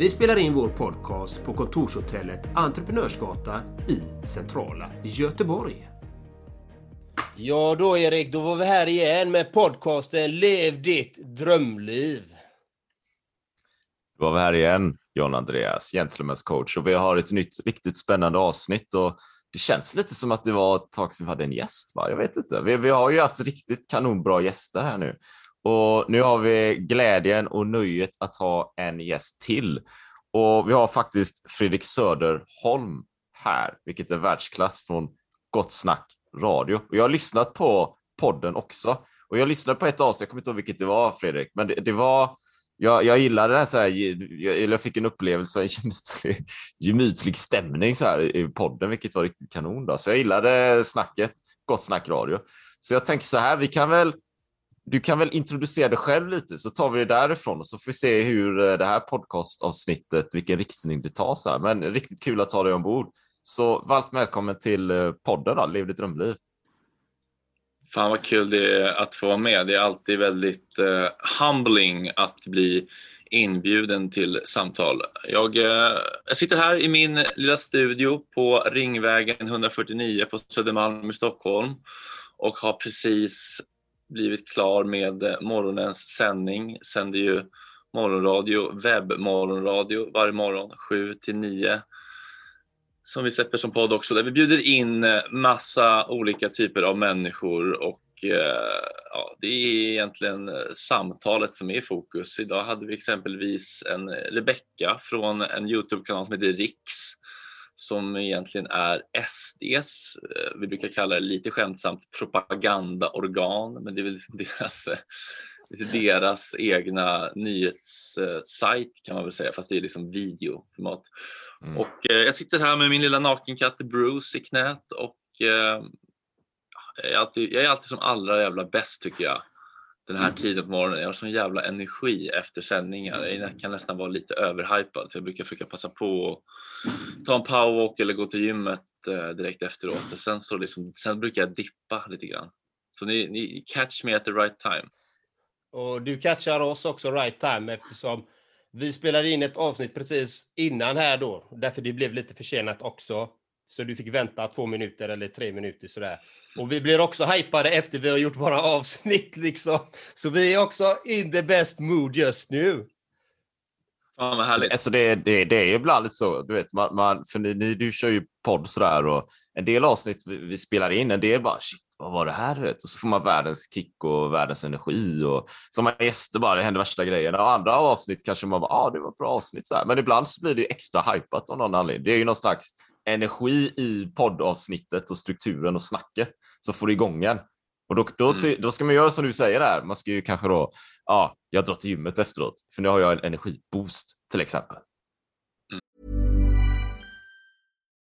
Vi spelar in vår podcast på kontorshotellet Entreprenörsgatan i centrala Göteborg. Ja då Erik, då var vi här igen med podcasten Lev ditt drömliv. Då var vi här igen, John Andreas, Gentlemen's coach och vi har ett nytt riktigt spännande avsnitt och det känns lite som att det var ett tag sedan vi hade en gäst. Va? Jag vet inte. Vi, vi har ju haft riktigt kanonbra gäster här nu och nu har vi glädjen och nöjet att ha en gäst till. Och vi har faktiskt Fredrik Söderholm här, vilket är världsklass från Gott Snack Radio. Och jag har lyssnat på podden också. Och jag lyssnade på ett avsnitt, jag kommer inte ihåg vilket det var Fredrik, men det, det var jag, jag gillade det här, så här jag, jag fick en upplevelse av en gemytlig, stämning så här i podden, vilket var riktigt kanon. Då. Så jag gillade snacket, Gott Snack Radio. Så jag tänker så här, vi kan väl du kan väl introducera dig själv lite så tar vi det därifrån och så får vi se hur eh, det här podcastavsnittet, vilken riktning det tar. Så här. Men riktigt kul att ha dig ombord. Så varmt välkommen till eh, podden då, Lev ditt drömliv. Fan vad kul det är att få vara med. Det är alltid väldigt uh, humbling att bli inbjuden till samtal. Jag, uh, jag, sitter här i min lilla studio på Ringvägen 149 på Södermalm i Stockholm och har precis blivit klar med eh, morgonens sändning. Sänder ju morgonradio, webbmorgonradio varje morgon 7 till 9 som vi släpper som podd också där vi bjuder in eh, massa olika typer av människor och eh, ja, det är egentligen samtalet som är i fokus. Idag hade vi exempelvis en Rebecka från en Youtube-kanal som heter Riks som egentligen är SDs, eh, vi brukar kalla det lite skämtsamt propagandaorgan, men det är väl deras, deras egna nyhetssajt kan man väl säga, fast det är liksom videoformat. Mm. Och eh, jag sitter här med min lilla nakenkatt Bruce i knät och eh, jag, är alltid, jag är alltid som allra jävla bäst tycker jag den här mm. tiden på morgonen. Jag har sån jävla energi efter sändningar. Jag kan nästan vara lite överhypad. Jag brukar försöka passa på att ta en powerwalk eller gå till gymmet eh, direkt efteråt. Och sen, så liksom, sen brukar jag dippa lite grann. Så ni, ni catch me at the right time. Och du catchar oss också right time eftersom vi spelade in ett avsnitt precis innan här då. Därför det blev lite försenat också. Så du fick vänta två minuter eller tre minuter sådär. Och vi blir också hypade efter vi har gjort våra avsnitt liksom. Så vi är också in the best mood just nu. Fan vad härligt. Alltså det, det, det är ibland lite så, du vet, man, man, för ni, ni, du kör ju podd sådär och en del avsnitt vi, vi, spelar in, en del bara shit, vad var det här? Och så får man världens kick och världens energi och som man gäster bara, det händer värsta grejerna. Och andra avsnitt kanske man bara, ja, ah, det var ett bra avsnitt så här. Men ibland så blir det extra hypat av någon anledning. Det är ju någon slags energi i poddavsnittet och strukturen och snacket som får igång en. Och då, då, mm. då ska man göra som du säger där. Man ska ju kanske då, ja, jag drar till gymmet efteråt, för nu har jag en energiboost till exempel.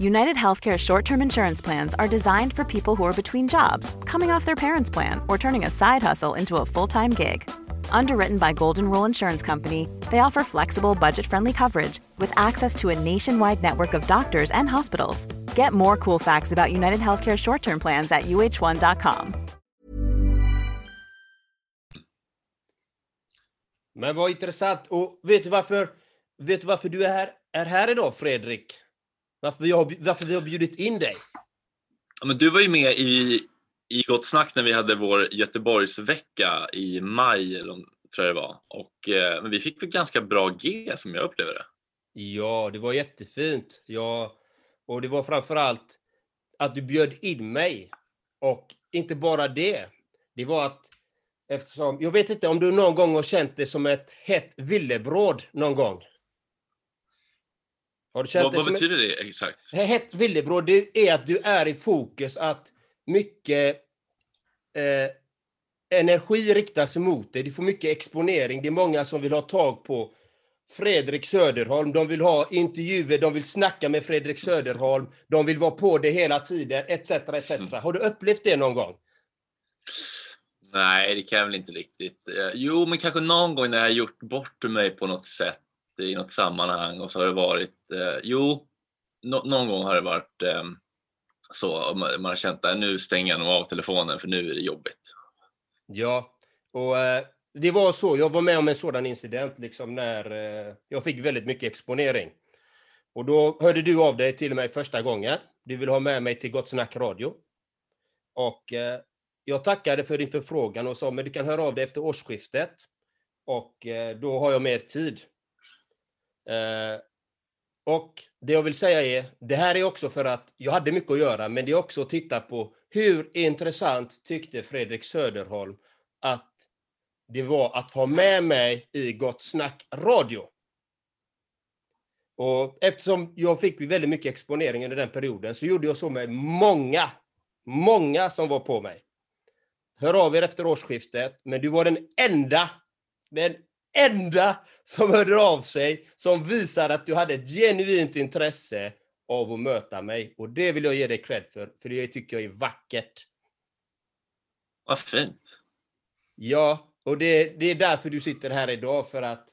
United Healthcare short term insurance plans are designed for people who are between jobs, coming off their parents' plan, or turning a side hustle into a full time gig. Underwritten by Golden Rule Insurance Company, they offer flexible, budget friendly coverage with access to a nationwide network of doctors and hospitals. Get more cool facts about United Healthcare short term plans at uh1.com. Men vad intressant. Och vet du varför, vet du, varför du är här, är här idag, Fredrik? Varför vi, har, varför vi har bjudit in dig? Ja, men du var ju med i, i Gott Snack när vi hade vår Göteborgsvecka i maj, tror jag det var. Och, eh, men vi fick väl ganska bra G som jag upplever det. Ja, det var jättefint. Ja, och det var framförallt att du bjöd in mig. Och inte bara det. Det var att eftersom, jag vet inte om du någon gång har känt det som ett hett villebråd någon gång? Har du känt vad, det vad betyder ett... det exakt? Hett villebråd, det är att du är i fokus, att mycket eh, energi riktas mot dig. Du får mycket exponering. Det är många som vill ha tag på Fredrik Söderholm. De vill ha intervjuer, de vill snacka med Fredrik Söderholm. De vill vara på det hela tiden, etc. etc. Mm. Har du upplevt det någon gång? Nej, det kan jag väl inte riktigt. Eh, jo, men kanske någon gång när jag gjort bort mig på något sätt i något sammanhang och så har det varit, eh, jo, no, någon gång har det varit eh, så, man, har känt att nu stänger jag nog av telefonen för nu är det jobbigt. Ja, och eh, det var så, jag var med om en sådan incident liksom när eh, jag fick väldigt mycket exponering. Och då hörde du av dig till mig första gången. Du vill ha med mig till Gott Snack Radio. Och eh, jag tackade för din förfrågan och sa, men du kan höra av dig efter årsskiftet. Och eh, då har jag mer tid. Eh, och det jag vill säga är, det här är också för att jag hade mycket att göra, men det är också att titta på hur intressant tyckte Fredrik Söderholm att det var att ha med mig i Gott Snack Radio. Och eftersom jag fick väldigt mycket exponering under den perioden så gjorde jag så med många, många som var på mig. Hör av er efter årsskiftet, men du var den enda, den enda som hörde av sig som visade att du hade ett genuint intresse av att möta mig. Och det vill jag ge dig cred för, för det tycker jag är vackert. Vad fint. Ja, och det, det är därför du sitter här idag, för att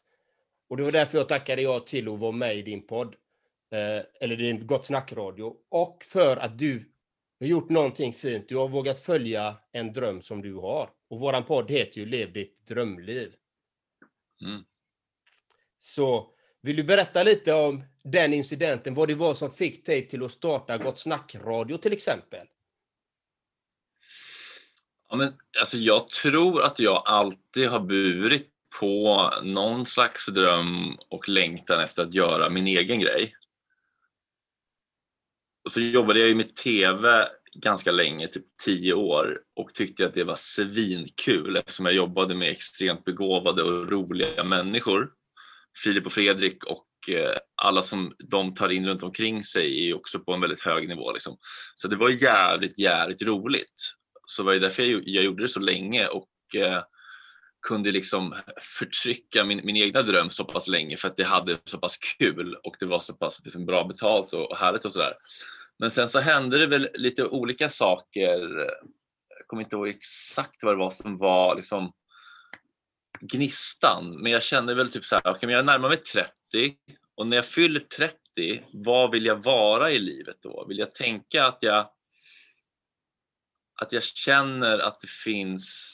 och det var därför jag tackade ja till att vara med i din podd, eh, eller din Gott Snack-radio, och för att du har gjort någonting fint. Du har vågat följa en dröm som du har. Och våran podd heter ju Lev ditt drömliv. Mm. Så vill du berätta lite om den incidenten, vad det var som fick dig till att starta Gott Snack-radio till exempel? Ja, men, alltså, jag tror att jag alltid har burit på någon slags dröm och längtan efter att göra min egen grej. Så jobbade jag ju med TV ganska länge, typ tio år och tyckte att det var svinkul eftersom jag jobbade med extremt begåvade och roliga människor. Filip och Fredrik och eh, alla som de tar in runt omkring sig är också på en väldigt hög nivå. Liksom. Så det var jävligt, jävligt roligt. Så det var därför jag, jag gjorde det så länge och eh, kunde liksom förtrycka min, min egna dröm så pass länge för att jag hade så pass kul och det var så pass liksom, bra betalt och härligt och sådär. Men sen så hände det väl lite olika saker. Jag kommer inte ihåg exakt vad det var som var liksom gnistan, men jag kände väl typ så här, okay, jag närmar mig 30 och när jag fyller 30, vad vill jag vara i livet då? Vill jag tänka att jag att jag känner att det finns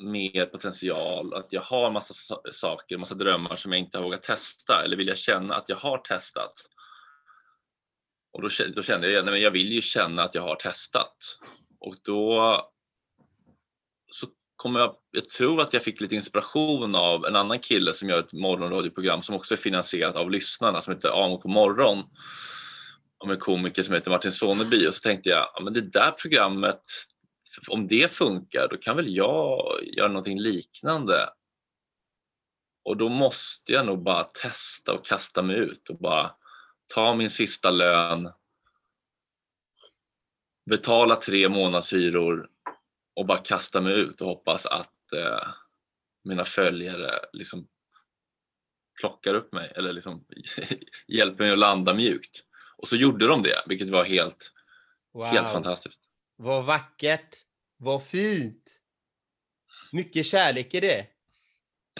mer potential, att jag har massa saker, massa drömmar som jag inte har vågat testa eller vill jag känna att jag har testat? Och då, då kände jag, att jag vill ju känna att jag har testat. Och då så kommer jag, jag tror att jag fick lite inspiration av en annan kille som gör ett morgonradioprogram som också är finansierat av lyssnarna som heter Amo på morgon. Om en komiker som heter Martin Soneby och så tänkte jag, ja, men det där programmet, om det funkar då kan väl jag göra någonting liknande. Och då måste jag nog bara testa och kasta mig ut och bara ta min sista lön, betala tre månadshyror och bara kasta mig ut och hoppas att eh, mina följare liksom plockar upp mig eller liksom hjälper mig att landa mjukt. Och så gjorde de det, vilket var helt, Wow. helt fantastiskt. Vad vackert. Vad fint. Mycket kärlek i det.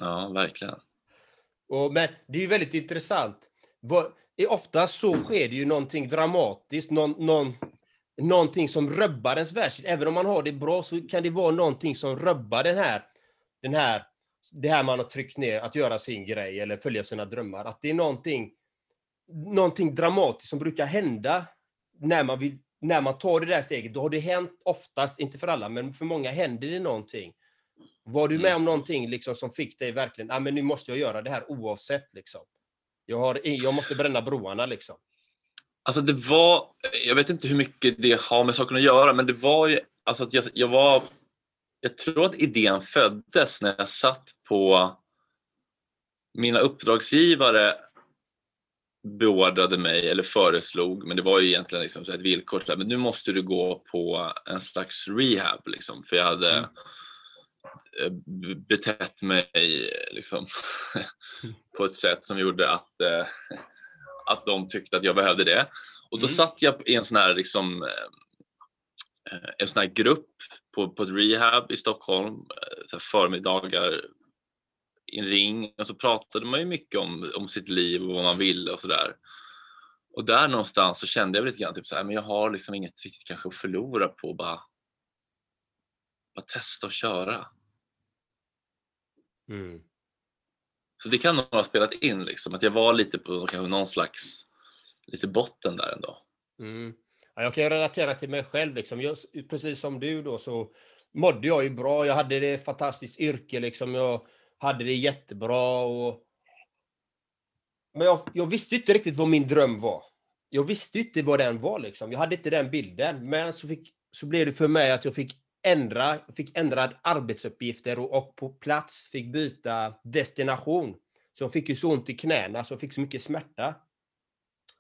Ja, verkligen. Och, men det är ju väldigt intressant. Vad, ofta så sker det ju någonting dramatiskt, någon, någon, någonting som rubbar ens världsbild. Även om man har det bra så kan det vara någonting som rubbar den här, den här, det här man har tryckt ner, att göra sin grej eller följa sina drömmar. Att det är någonting, någonting dramatiskt som brukar hända när man, vill, när man tar det där steget. Då har det hänt oftast, inte för alla, men för många händer det någonting. Var du med om någonting liksom som fick dig verkligen, ah, men nu måste jag göra det här oavsett liksom. Jag, har, jag måste bränna broarna liksom. Alltså det var, jag vet inte hur mycket det har med saken att göra, men det var ju, alltså att jag, jag var, jag tror att idén föddes när jag satt på, mina uppdragsgivare beordrade mig eller föreslog, men det var ju egentligen liksom så ett villkor, så här, men nu måste du gå på en slags rehab liksom, för jag hade Mm. Eh, betett mig liksom, på ett sätt som gjorde att, eh, att de tyckte att jag behövde det. Och då Mm. satt jag i en sån här, liksom, eh, en sån här grupp på, på ett rehab i Stockholm, så förmiddagar i en ring och så pratade man ju mycket om, om sitt liv och vad man ville och sådär. Och där någonstans så kände jag lite grann typ så här, men jag har liksom inget riktigt kanske att förlora på att bara, bara testa och köra. Mm. Så det kan nog ha spelat in liksom, att jag var lite på kanske någon slags lite botten där ändå. Mm. Ja, jag kan relatera till mig själv. Liksom. Jag, precis som du då så mådde jag ju bra. Jag hade det ett fantastiskt yrke. Liksom. Jag hade det jättebra. Och... Men jag, jag visste inte riktigt vad min dröm var. Jag visste inte vad den var. Liksom. Jag hade inte den bilden. Men så, fick, så blev det för mig att jag fick ändra, fick ändrad arbetsuppgifter och, och på plats fick byta destination. Så jag fick ju så ont i knäna, så jag fick så mycket smärta.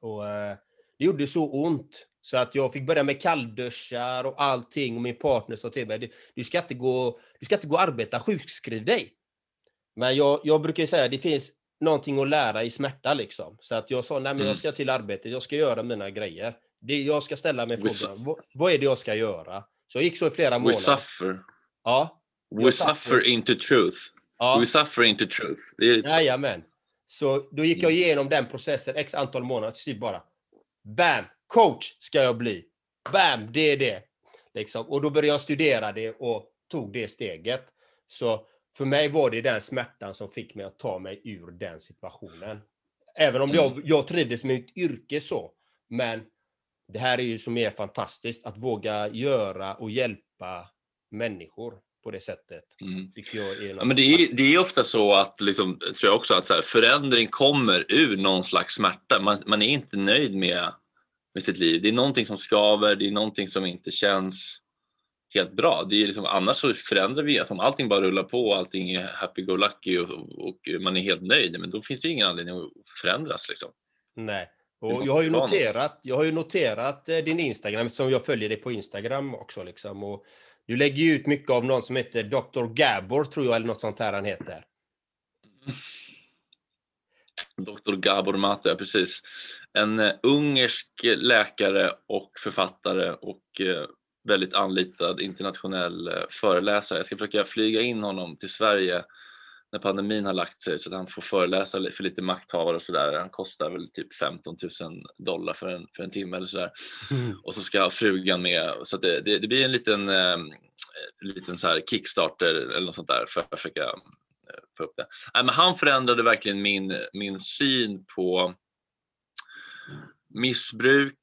Och, eh, det gjorde så ont så att jag fick börja med kallduschar och allting och min partner sa till mig du, du, ska, inte gå, du ska inte gå och arbeta, sjukskriv dig. Men jag, jag brukar ju säga det finns någonting att lära i smärta liksom. Så att jag sa nej men Mm. jag ska till arbetet, jag ska göra mina grejer. Det, jag ska ställa mig frågan, vad, vad är det jag ska göra? Så jag gick så i flera We månader. suffer. Ja, We suffer suffer. into truth. ja. We suffer into truth. Jajamän. Så då gick jag Mm. igenom den processen x antal månader, till bara BAM! Coach ska jag bli. BAM! Det är det. Liksom. Och då började jag studera det och tog det steget. Så för mig var det den smärtan som fick mig att ta mig ur den situationen. Även om jag, jag trivdes med mitt yrke så. Men det här är ju så mer fantastiskt, att våga göra och hjälpa människor på det sättet. Mm. Tycker jag är Ja, men det, är, det är ofta så att, liksom, tror jag också, att här, förändring kommer ur någon slags smärta. Man, man är inte nöjd med, med sitt liv. Det är någonting som skaver, det är någonting som inte känns helt bra. Det är liksom, annars så förändrar vi, alltså, om allting bara rullar på och allting är happy-go-lucky och, och man är helt nöjd, men då finns det ingen anledning att förändras. Liksom. Nej. Och jag har ju noterat, jag har ju noterat eh, din Instagram, som jag följer dig på Instagram också. Liksom. Och du lägger ju ut mycket av någon som heter Dr. Gabor, tror jag, eller något sånt här han heter. Dr. Gabor Mate, precis. En eh, ungersk läkare och författare och eh, väldigt anlitad internationell föreläsare. Jag ska försöka flyga in honom till Sverige när pandemin har lagt sig så att han får föreläsa för lite makthavare och sådär. Han kostar väl typ 15 000 dollar för en, för en timme eller sådär. Och så ska frugan med. Så det, det, det blir en liten, eh, en liten så här kickstarter eller något sånt där för att försöka eh, få upp det. Nej, men han förändrade verkligen min, min syn på missbruk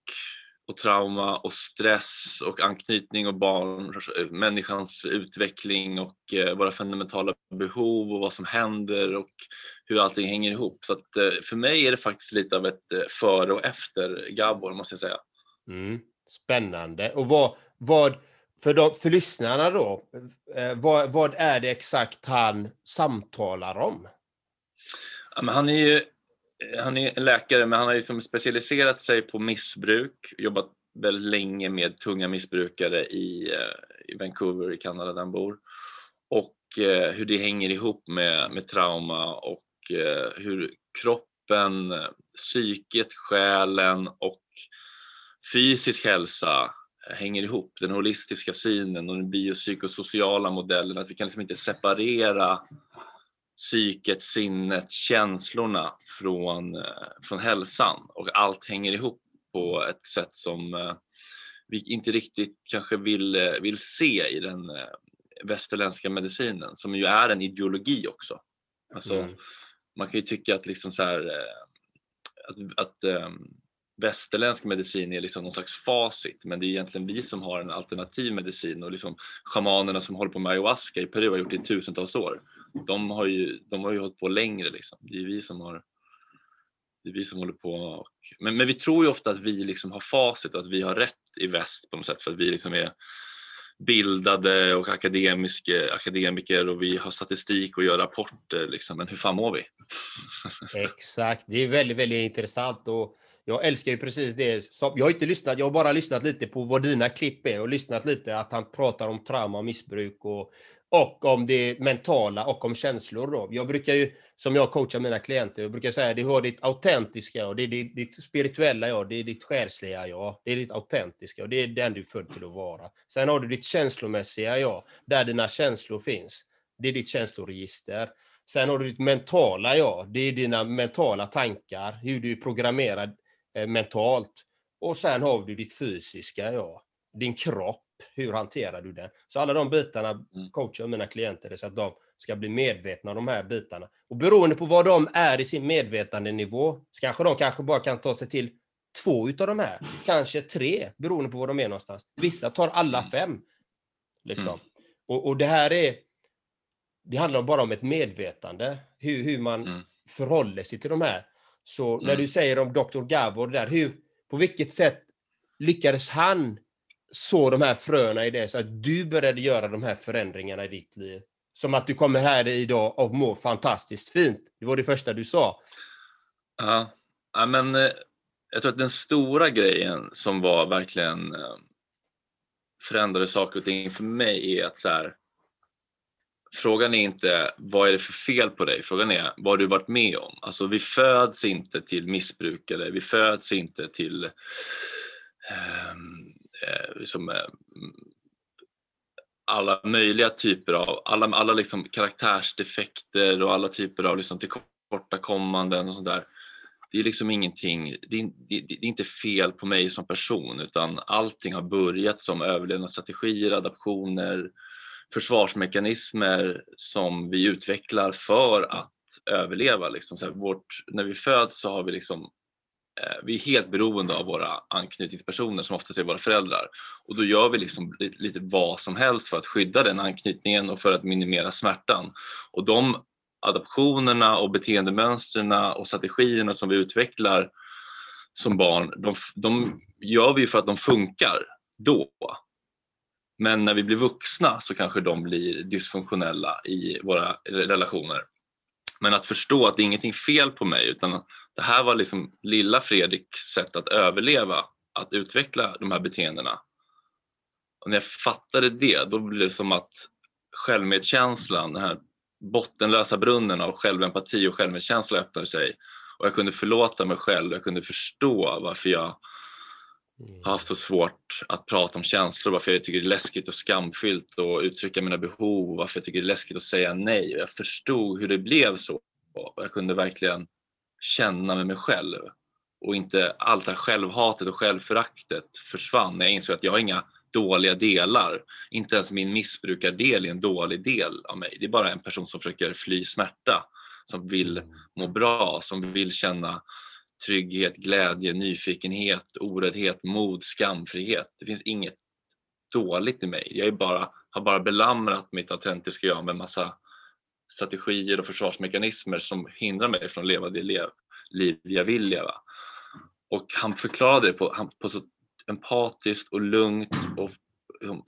och trauma och stress och anknytning och barn, människans utveckling och eh, våra fundamentala behov och vad som händer och hur allting hänger ihop. Så att, eh, för mig är det faktiskt lite av ett eh, före och efter Gabor måste jag säga. Mm. Spännande. Och vad, vad för, de, för lyssnarna då, vad, vad är det exakt han samtalar om? Ja, han är ju han är läkare, men han har liksom specialiserat sig på missbruk, jobbat väldigt länge med tunga missbrukare i, eh, i Vancouver i Kanada där han bor. Och eh, hur det hänger ihop med, med trauma och eh, hur kroppen, psyket, själen och fysisk hälsa eh, hänger ihop, den holistiska synen och den biopsykosociala modellen, att vi kan liksom inte separera psyket, sinnet, känslorna från, eh, från hälsan och allt hänger ihop på ett sätt som eh, vi inte riktigt kanske vill, eh, vill se i den västerländska medicinen som ju är en ideologi också. Alltså, mm. Man kan ju tycka att, liksom så här, att, att um, västerländsk medicin är liksom någon slags facit men det är egentligen vi som har en alternativ medicin och liksom shamanerna som håller på med ayahuasca i Peru har gjort det i tusentals år. De har ju, de har ju hållit på längre liksom. Det är vi som har det är vi som håller på och, men, men vi tror ju ofta att vi liksom har facit och att vi har rätt i väst på något sätt för att vi liksom är bildade och akademiska, akademiker och vi har statistik och gör rapporter. Liksom. Men hur fan mår vi? Exakt, det är väldigt, väldigt intressant. Och jag älskar ju precis det. Som, jag har inte lyssnat, jag har bara lyssnat lite på vad dina klipp är och lyssnat lite att han pratar om trauma och missbruk och, och om det mentala och om känslor. Då. Jag brukar ju, som jag coachar mina klienter, jag brukar säga det har ditt autentiska och det är ditt, ditt spirituella jag, det är ditt själsliga jag, det är ditt autentiska och det är den du är född till att vara. Sen har du ditt känslomässiga jag, där dina känslor finns. Det är ditt känsloregister. Sen har du ditt mentala jag, det är dina mentala tankar, hur du är programmerad eh, mentalt. Och sen har du ditt fysiska jag, din kropp, hur hanterar du den? Så alla de bitarna mm. coachar mina klienter så att de ska bli medvetna om de här bitarna. Och beroende på vad de är i sin medvetandenivå, så kanske de kanske bara kan ta sig till två utav de här, kanske tre, beroende på var de är någonstans. Vissa tar alla mm. fem. Liksom. Mm. Och, och det här är, det handlar bara om ett medvetande, hur, hur man mm. förhåller sig till de här. Så när mm. du säger om Dr. Gabor där, hur, på vilket sätt lyckades han så de här fröna i det så att du började göra de här förändringarna i ditt liv? Som att du kommer här idag och mår fantastiskt fint. Det var det första du sa. Ja, ja men eh, jag tror att den stora grejen som var verkligen eh, förändrade saker och ting för mig är att så här, frågan är inte vad är det för fel på dig, frågan är vad har du varit med om? Alltså vi föds inte till missbrukare, vi föds inte till um, Eh, liksom, eh, mm, alla möjliga typer av, alla, alla liksom karaktärsdefekter och alla typer av liksom tillkortakommanden och sånt där. Det är liksom ingenting, det är, det, det är, inte fel på mig som person utan allting har börjat som överlevnadsstrategier, adaptioner, försvarsmekanismer som vi utvecklar för att överleva. Liksom. Så här, vårt, när vi föds så har vi liksom Eh, vi är helt beroende av våra anknytningspersoner som oftast är våra föräldrar. Och då gör vi liksom lite, vad som helst för att skydda den anknytningen och för att minimera smärtan. Och de adaptionerna och beteendemönstren och strategierna som vi utvecklar som barn, de, de gör vi för att de funkar då. Men när vi blir vuxna så kanske de blir dysfunktionella i våra relationer. Men att förstå att det är ingenting fel på mig utan det här var liksom lilla Fredriks sätt att överleva, att utveckla de här beteendena. Och när jag fattade det, då blev det som att självmedkänslan, den här bottenlösa brunnen av självempati och självmedkänsla öppnade sig. Och jag kunde förlåta mig själv, jag kunde förstå varför jag har haft så svårt att prata om känslor, varför jag tycker det är läskigt och skamfyllt att uttrycka mina behov, varför jag tycker det är läskigt att säga nej. Jag förstod hur det blev så. Jag kunde verkligen känna med mig själv och inte allt det här självhatet och självföraktet försvann när jag insåg att jag har inga dåliga delar. Inte ens min missbrukardel är en dålig del av mig. Det är bara en person som försöker fly smärta, som vill må bra, som vill känna trygghet, glädje, nyfikenhet, oräddhet, mod, skamfrihet. Det finns inget dåligt i mig. Jag är bara, har bara belamrat mitt autentiska jag med massa strategier och försvarsmekanismer som hindrar mig från att leva det liv jag vill leva. Och han förklarade det på, på så empatiskt och lugnt och um,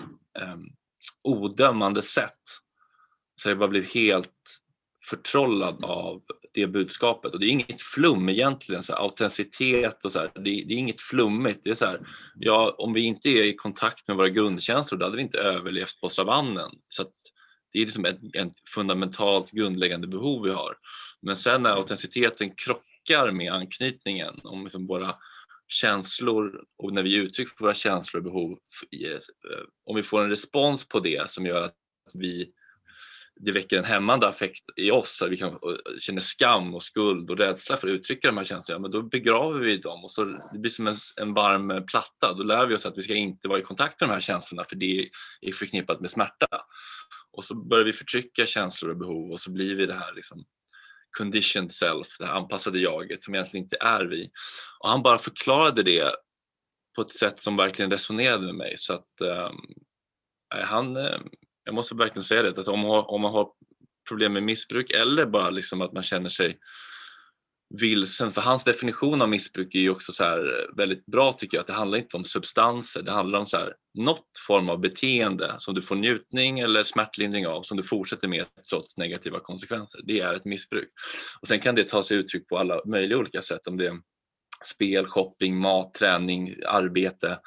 odömande sätt. Så jag bara blev helt förtrollad av det budskapet. Och det är inget flum egentligen, så här, autenticitet och så här, det, det, är inget flummigt. Det är så här, ja, om vi inte är i kontakt med våra grundkänslor då hade vi inte överlevt på savannen. Så det är liksom ett, ett fundamentalt grundläggande behov vi har. Men sen när autenticiteten krockar med anknytningen, om liksom våra känslor och när vi uttrycker våra känslor och behov, eh, om vi får en respons på det som gör att vi det väcker en hämmande affekt i oss, att vi kan eh, känner skam och skuld och rädsla för att uttrycka de här känslorna, men då begraver vi dem och så det blir som en, en varm platta. Då lär vi oss att vi ska inte vara i kontakt med de här känslorna för det är förknippat med smärta. Och så börjar vi förtrycka känslor och behov och så blir vi det här liksom conditioned self, det här anpassade jaget som egentligen inte är vi. Och han bara förklarade det på ett sätt som verkligen resonerade med mig. Så att eh, han, eh, jag måste verkligen säga det, att om man har, om man har problem med missbruk eller bara liksom att man känner sig vilsen, för hans definition av missbruk är ju också så här eh, väldigt bra tycker jag, att det handlar inte om substanser, det handlar om så här, något form av beteende som du får njutning eller smärtlindring av som du fortsätter med trots negativa konsekvenser. Det är ett missbruk. Och sen kan det ta sig uttryck på alla möjliga olika sätt, om det är spel, shopping, mat, träning, arbete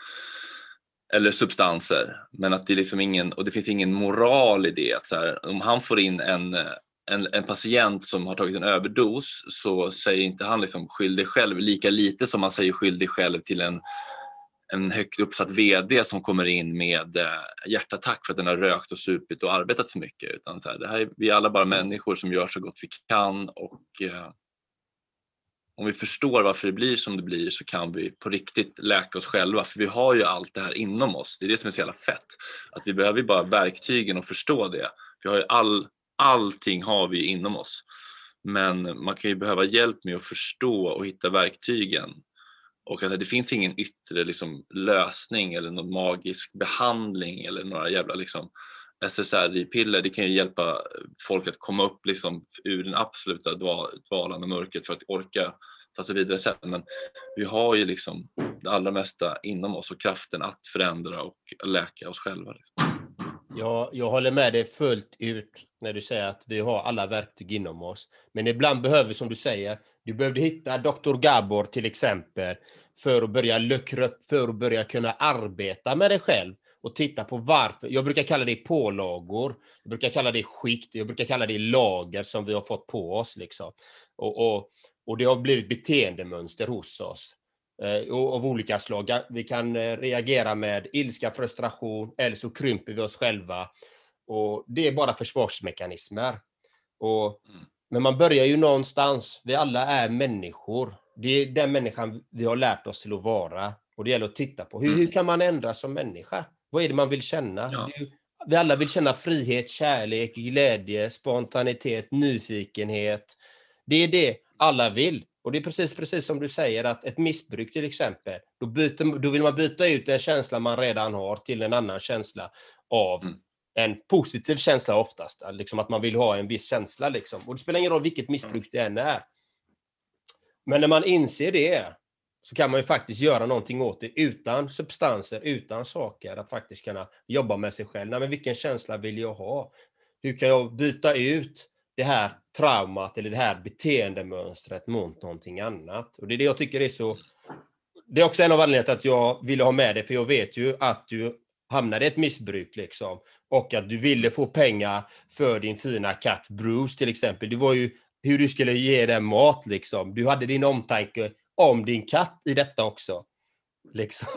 eller substanser. Men att det är liksom ingen, och det finns ingen moral i det. Att så här, om han får in en, eh, en, en, patient som har tagit en överdos så säger inte han liksom skyll dig själv lika lite som man säger skyll dig själv till en, en högt uppsatt VD som kommer in med eh, hjärtattack för att den har rökt och supit och arbetat för mycket. Utan så här, det här är, vi är alla bara människor som gör så gott vi kan och eh, om vi förstår varför det blir som det blir så kan vi på riktigt läka oss själva för vi har ju allt det här inom oss. Det är det som är så jävla fett. Att vi behöver bara verktygen och förstå det. Vi har all, allting har vi inom oss. Men man kan ju behöva hjälp med att förstå och hitta verktygen. Och att det finns ingen yttre liksom, lösning eller någon magisk behandling eller några jävla liksom, SSRI-piller. Det kan ju hjälpa folk att komma upp liksom, ur den absoluta dvalan och mörkret för att orka ta sig vidare sen. Men vi har ju liksom det allra mesta inom oss och kraften att förändra och läka oss själva. Liksom. Jag, jag håller med dig fullt ut när du säger att vi har alla verktyg inom oss. Men ibland behöver vi, som du säger, du behövde hitta Dr. Gabor till exempel för att börja luckra upp, för att börja kunna arbeta med dig själv och titta på varför. Jag brukar kalla det pålagor, jag brukar kalla det skikt, jag brukar kalla det lager som vi har fått på oss. Liksom. Och, och, och det har blivit beteendemönster hos oss av olika slag. Vi kan eh, reagera med ilska, frustration eller så krymper vi oss själva. Och Det är bara försvarsmekanismer. Och, mm. Men man börjar ju någonstans. Vi alla är människor. Det är den människan vi har lärt oss till att vara. Och det gäller att titta på. Hur, mm. hur kan man ändras som människa? Vad är det man vill känna? Ja. Vi alla vill känna frihet, kärlek, glädje, spontanitet, nyfikenhet. Det är det alla vill. Och det är precis, precis som du säger att ett missbruk till exempel, då, byter, då vill man byta ut en känsla man redan har till en annan känsla av mm. en positiv känsla oftast. Liksom att man vill ha en viss känsla. Liksom. Och det spelar ingen roll vilket missbruk det än är. Men när man inser det, så kan man ju faktiskt göra någonting åt det utan substanser, utan saker, att faktiskt kunna jobba med sig själv. Nej, men vilken känsla vill jag ha? Hur kan jag byta ut det här traumat eller det här beteendemönstret mot någonting annat? Och det är det jag tycker är så... Det är också en av anledningarna till att jag ville ha med det, för jag vet ju att du hamnade i ett missbruk liksom. Och att du ville få pengar för din fina katt Bruce till exempel. Det var ju hur du skulle ge den mat liksom. Du hade din omtanke om din katt i detta också. Liksom.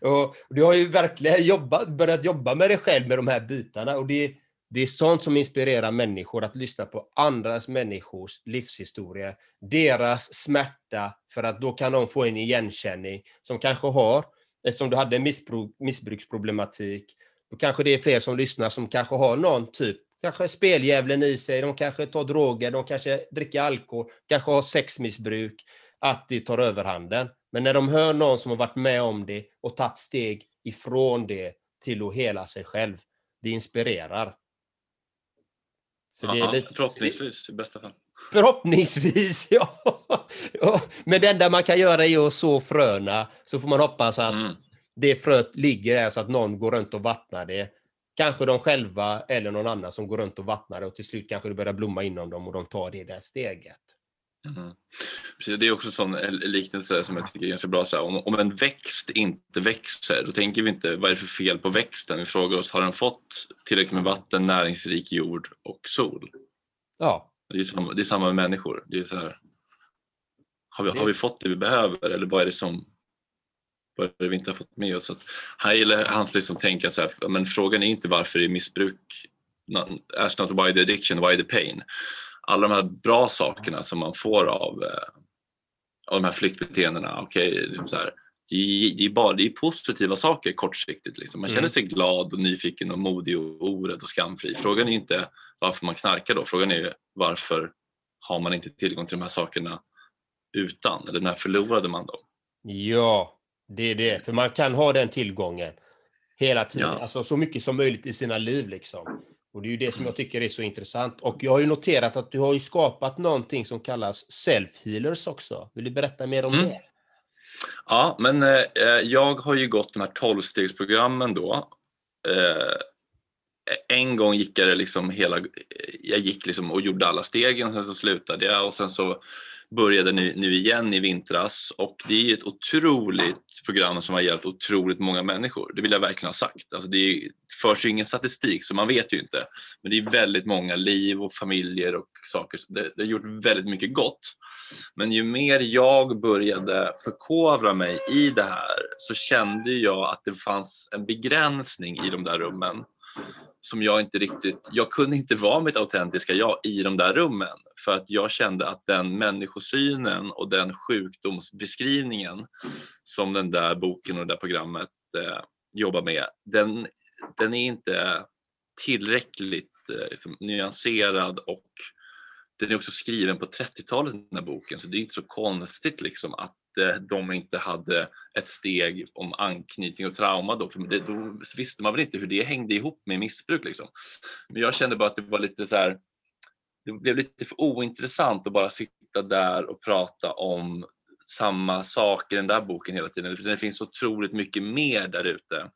Och du har ju verkligen jobbat, börjat jobba med dig själv med de här bitarna. Och det, det är sånt som inspirerar människor, att lyssna på andras människors livshistoria, deras smärta, för att då kan de få en igenkänning som kanske har, eftersom du hade missbruksproblematik, då kanske det är fler som lyssnar som kanske har någon typ, kanske speldjävulen i sig, de kanske tar droger, de kanske dricker alkohol, kanske har sexmissbruk, att det tar överhanden. Men när de hör någon som har varit med om det och tagit steg ifrån det till att hela sig själv, det inspirerar. Så det är lite, förhoppningsvis i bästa fall. Förhoppningsvis, ja. Men det enda man kan göra är att så fröna, så får man hoppas att mm. det fröet ligger där så att någon går runt och vattnar det. Kanske de själva eller någon annan som går runt och vattnar det och till slut kanske det börjar blomma inom dem och de tar det där steget. Mm. det är också en sån liknelse som jag tycker är ganska bra. Så här, om, om, en växt inte växer, då tänker vi inte vad är det för fel på växten? Vi frågar oss, har den fått tillräckligt med vatten, näringsrik jord och sol? Ja. Det är samma, det är samma med människor. Det är så här, har, vi, har vi fått det vi behöver eller vad är det som börjar vi inte ha fått med oss. Att här gäller hans liksom tänka så här, men frågan är inte varför det är missbruk, ask not why the addiction, why the pain. Alla de här bra sakerna som man får av, eh, av de här flyktbeteendena, okay, liksom det, det, är bara det är positiva saker kortsiktigt. Liksom. Man känner mm. sig glad och nyfiken och modig och orädd och skamfri. Frågan är inte varför man knarkar då, frågan är varför har man inte tillgång till de här sakerna utan, eller när förlorade man dem? Ja, det är det. För man kan ha den tillgången hela tiden, ja. alltså så mycket som möjligt i sina liv. Liksom. Och Det är ju det som jag tycker är så intressant. Och jag har ju noterat att du har ju skapat någonting som kallas self-healers också. Vill du berätta mer om mm. det? Ja, men eh, jag har ju gått de här tolvstegsprogrammen då. Eh, en gång gick jag liksom hela, jag gick liksom och gjorde alla stegen, sen så slutade jag och sen så började nu, nu igen i vintras och det är ett otroligt program som har hjälpt otroligt många människor. Det vill jag verkligen ha sagt. Alltså det förs ju ingen statistik så man vet ju inte. Men det är väldigt många liv och familjer och saker. Det, det har gjort väldigt mycket gott. Men ju mer jag började förkovra mig i det här så kände jag att det fanns en begränsning i de där rummen som jag inte riktigt, jag kunde inte vara mitt autentiska jag i de där rummen. För att jag kände att den människosynen och den sjukdomsbeskrivningen som den där boken och det där programmet eh, jobbar med, den, den är inte tillräckligt eh, liksom nyanserad och den är också skriven på 30-talet den här boken. Så det är inte så konstigt liksom att de inte hade ett steg om anknytning och trauma då, för det, då visste man väl inte hur det hängde ihop med missbruk. Liksom. Men jag kände bara att det var lite så här, det blev lite för ointressant att bara sitta där och prata om samma sak i den där boken hela tiden. Det finns otroligt mycket mer där ute.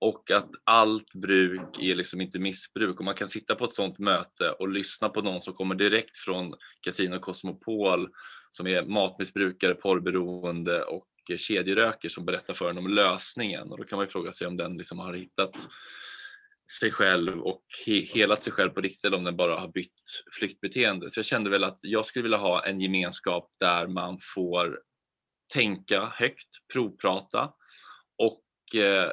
Och att allt bruk är liksom inte missbruk. Och man kan sitta på ett sådant möte och lyssna på någon som kommer direkt från Katrin och Cosmopol som är matmissbrukare, porrberoende och kedjeröker som berättar för en om lösningen. Och då kan man ju fråga sig om den liksom har hittat sig själv och he helat sig själv på riktigt eller om den bara har bytt flyktbeteende. Så jag kände väl att jag skulle vilja ha en gemenskap där man får tänka högt, provprata och eh,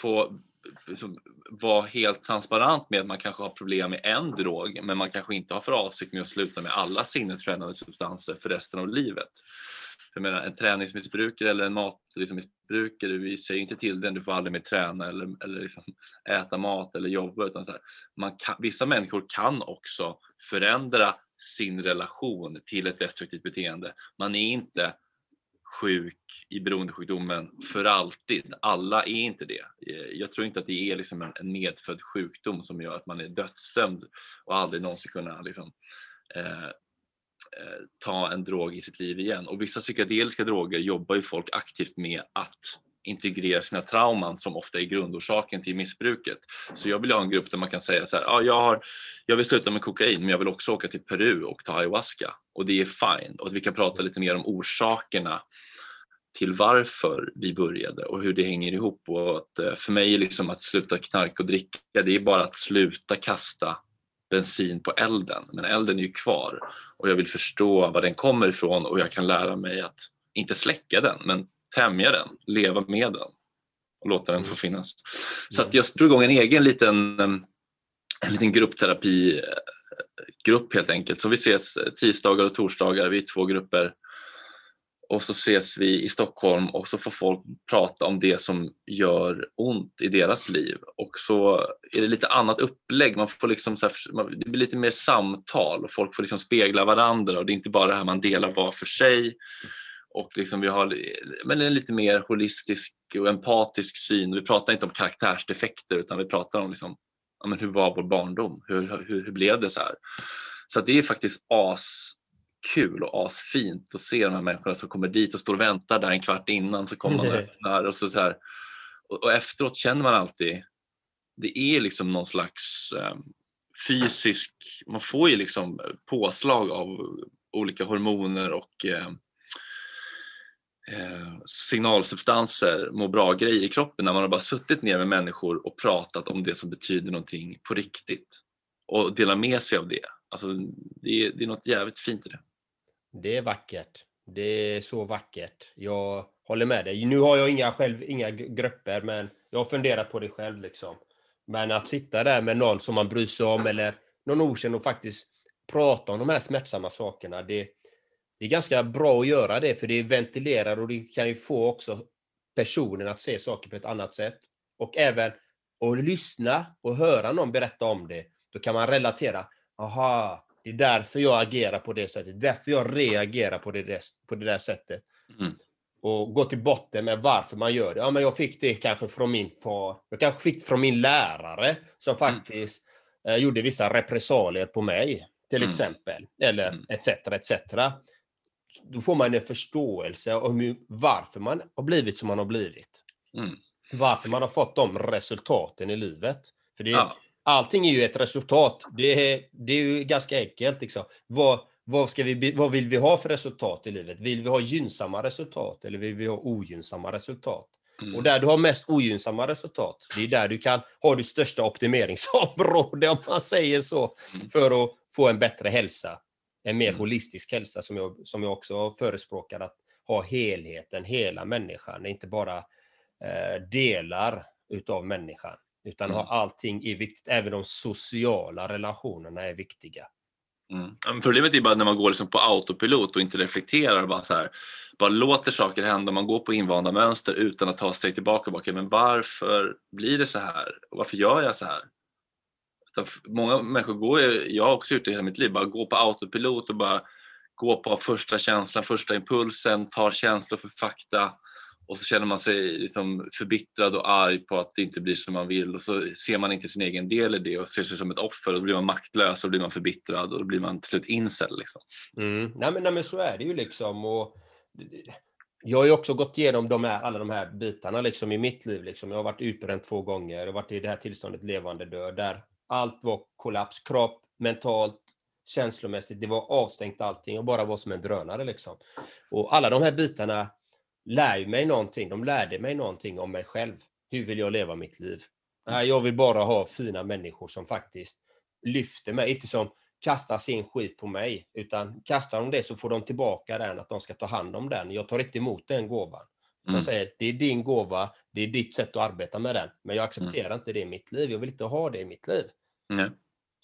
få liksom, vara helt transparent med att man kanske har problem med en drog men man kanske inte har för avsikt med att sluta med alla sinnesförändrande substanser för resten av livet. Jag menar, en träningsmissbrukare eller en matmissbrukare, liksom, vi säger inte till den du får aldrig mer träna eller, eller liksom äta mat eller jobba. Utan så här, man kan, vissa människor kan också förändra sin relation till ett destruktivt beteende. Man är inte sjuk i beroendesjukdomen för alltid. Alla är inte det. Jag tror inte att det är liksom en, en medfödd sjukdom som gör att man är dödsdömd och aldrig någonsin kunna liksom, eh, eh, ta en drog i sitt liv igen. Och vissa psykedeliska droger jobbar ju folk aktivt med att integrera sina trauman som ofta är grundorsaken till missbruket. Så jag vill ha en grupp där man kan säga så här, ah, jag, har, jag vill sluta med kokain men jag vill också åka till Peru och ta ayahuasca och det är fine. Och att vi kan prata lite mer om orsakerna till varför vi började och hur det hänger ihop. Och att, eh, för mig liksom att sluta knarka och dricka, det är bara att sluta kasta bensin på elden. Men elden är ju kvar och jag vill förstå var den kommer ifrån och jag kan lära mig att inte släcka den, men tämja den, leva med den och låta den få mm. finnas. Så att jag drog igång en egen liten, en liten gruppterapigrupp helt enkelt. Så vi ses tisdagar och torsdagar, vi är två grupper och så ses vi i Stockholm och så får folk prata om det som gör ont i deras liv. Och så är det lite annat upplägg. Man får liksom så här, det blir lite mer samtal och folk får liksom spegla varandra och det är inte bara det här man delar var för sig. Och liksom vi har men en lite mer holistisk och empatisk syn. Vi pratar inte om karaktärsdefekter utan vi pratar om liksom, ja, men hur var vår barndom? Hur, hur, hur blev det så här? Så det är faktiskt as kul och asfint att se de här människorna som kommer dit och står och väntar där en kvart innan så kommer man och öppnar och så, så här. Och, och, efteråt känner man alltid, det är liksom någon slags eh, fysisk, man får ju liksom påslag av olika hormoner och eh, eh, signalsubstanser, må bra-grejer i kroppen när man har bara suttit ner med människor och pratat om det som betyder någonting på riktigt och delar med sig av det. Alltså, det, är, det är något jävligt fint i det. Det är vackert. Det är så vackert. Jag håller med dig. Nu har jag inga, själv, inga grupper, men jag har funderat på det själv. Liksom. Men att sitta där med någon som man bryr sig om eller någon okänd och faktiskt prata om de här smärtsamma sakerna, det, det är ganska bra att göra det, för det ventilerar och det kan ju få också personen att se saker på ett annat sätt. Och även att lyssna och höra någon berätta om det, då kan man relatera. Aha, det är därför jag agerar på det sättet, därför jag reagerar på det, på det där sättet. Mm. Och gå till botten med varför man gör det. Ja, men jag fick det kanske från min far, jag kanske fick det från min lärare som Mm. faktiskt eh, gjorde vissa repressalier på mig, till Mm. exempel. Eller Mm. etc. etc. Då får man en förståelse om hur, varför man har blivit som man har blivit. Mm. Varför man har fått de resultaten i livet. För det, Ja. Allting är ju ett resultat. Det är, det är ju ganska enkelt. Liksom. Vad, vad, ska vi, vad vill vi ha för resultat i livet? Vill vi ha gynnsamma resultat eller vill vi ha ogynnsamma resultat? Mm. Och där du har mest ogynnsamma resultat, det är där du kan ha ditt största optimeringsområde, om man säger så, Mm. för att få en bättre hälsa. En mer Mm. holistisk hälsa som jag, som jag också förespråkar, att ha helheten, hela människan, inte bara eh, delar utav människan, utan ha Mm. allting är viktigt. Även de sociala relationerna är viktiga. Mm. Men Problemet är bara när man går liksom på autopilot och inte reflekterar och bara, så här, bara låter saker hända. Man går på invanda mönster utan att ta steg tillbaka. Bara, "Okej, men varför blir det så här? Varför gör jag så här? Många människor går, jag har också gjort det hela mitt liv, bara gå på autopilot och bara gå på första känslan, första impulsen, tar känslor för fakta och så känner man sig liksom förbittrad och arg på att det inte blir som man vill och så ser man inte sin egen del i det och ser sig som ett offer och då blir man maktlös och då blir man förbittrad och då blir man till slut incel. Liksom. Mm. Nej, men, nej, men så är det ju liksom. Och jag har ju också gått igenom de här, alla de här bitarna liksom, i mitt liv. Liksom. Jag har varit utbränd två gånger, och varit i det här tillståndet levande död, där allt var kollaps, kropp, mentalt, känslomässigt, det var avstängt allting och bara var som en drönare. Liksom. Och alla de här bitarna lär ju mig någonting, de lärde mig någonting om mig själv. Hur vill jag leva mitt liv? Nej, jag vill bara ha fina människor som faktiskt lyfter mig, inte som kastar sin skit på mig, utan kastar de det så får de tillbaka den, att de ska ta hand om den. Jag tar inte emot den gåvan. Mm. Jag säger, det är din gåva, det är ditt sätt att arbeta med den, men jag accepterar inte det i mitt liv. Jag vill inte ha det i mitt liv. Nej.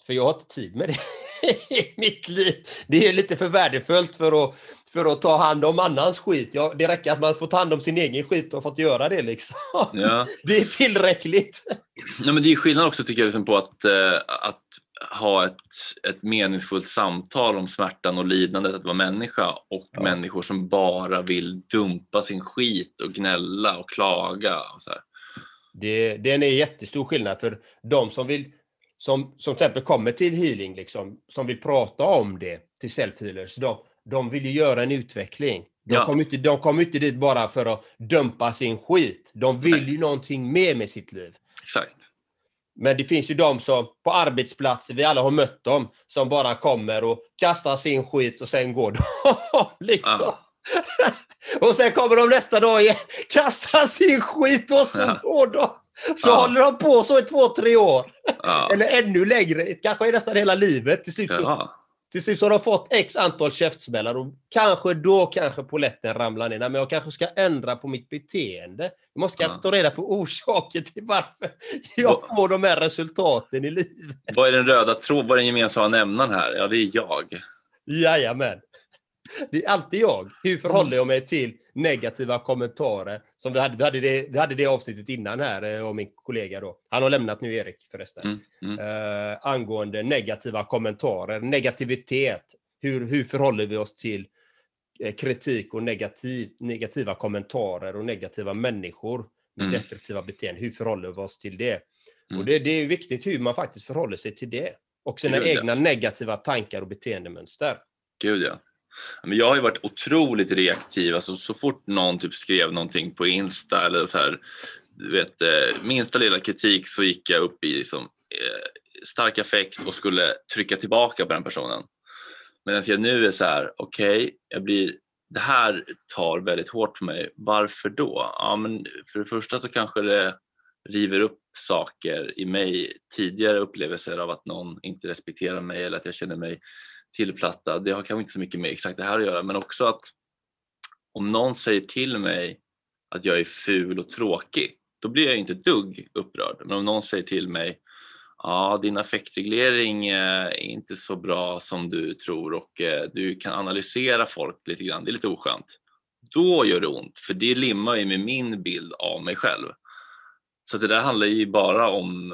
För jag har inte tid med det i mitt liv. Det är lite för värdefullt för att, för att ta hand om annans skit. Ja, det räcker att man får ta hand om sin egen skit och fått göra det liksom. Ja. Det är tillräckligt. Ja, men det är skillnad också tycker jag liksom på att, eh, att ha ett, ett meningsfullt samtal om smärtan och lidandet att vara människa och Ja. människor som bara vill dumpa sin skit och gnälla och klaga. Och så här. Det, det är en jättestor skillnad för de som vill, som, som till exempel kommer till healing, liksom, som vill prata om det till self-healers, de, de vill ju göra en utveckling. De Ja. kommer inte, de kommer inte dit bara för att dumpa sin skit. De vill ju någonting mer med sitt liv. Exakt. Men det finns ju de som på arbetsplatser, vi alla har mött dem, som bara kommer och kastar sin skit och sen går de. liksom. Och sen kommer de nästa dag igen, kastar sin skit och så Ja. går de. Så Ja. håller de på så i två, tre år. Ja. Eller ännu längre, kanske nästan hela livet. Till slut, så, Ja. till slut så har de fått x antal käftsmällar och kanske då kanske poletten ramlar ner. Nej, men jag kanske ska ändra på mitt beteende. Jag måste kanske ta reda på orsaker till varför jag får de här resultaten i livet. Vad är den röda tråden? Vad är den gemensamma nämnaren här? Ja, det är jag. Jajamän. Det är alltid jag. Hur förhåller jag mig till negativa kommentarer? Som vi hade, vi hade, det, vi hade det avsnittet innan här, eh, och min kollega då. Han har lämnat nu, Erik förresten. Mm. Mm. Eh, angående negativa kommentarer, negativitet. Hur, hur förhåller vi oss till eh, kritik och negativ, negativa kommentarer och negativa människor med Mm. destruktiva beteenden? Hur förhåller vi oss till det? Mm. Och det, det är viktigt hur man faktiskt förhåller sig till det. Och sina Gud, ja. egna negativa tankar och beteendemönster. Gud ja. Men jag har ju varit otroligt reaktiv. Alltså, så fort någon typ skrev någonting på Insta eller så här, du vet, eh, minsta lilla kritik så gick jag upp i liksom, eh, stark affekt och skulle trycka tillbaka på den personen. Medan jag nu är så här, okej, jag blir det här tar väldigt hårt på mig. Varför då? Ja, men för det första så kanske det river upp saker i mig, tidigare upplevelser av att någon inte respekterar mig eller att jag känner mig tillplatta, Det har kanske inte så mycket med exakt det här att göra men också att om någon säger till mig att jag är ful och tråkig, då blir jag inte ett dugg upprörd. Men om någon säger till mig ja, din affektreglering eh, är inte så bra som du tror och eh, du kan analysera folk lite grann, det är lite oskönt. Då gör det ont, för det limmar ju med min bild av mig själv. Så det där handlar ju bara om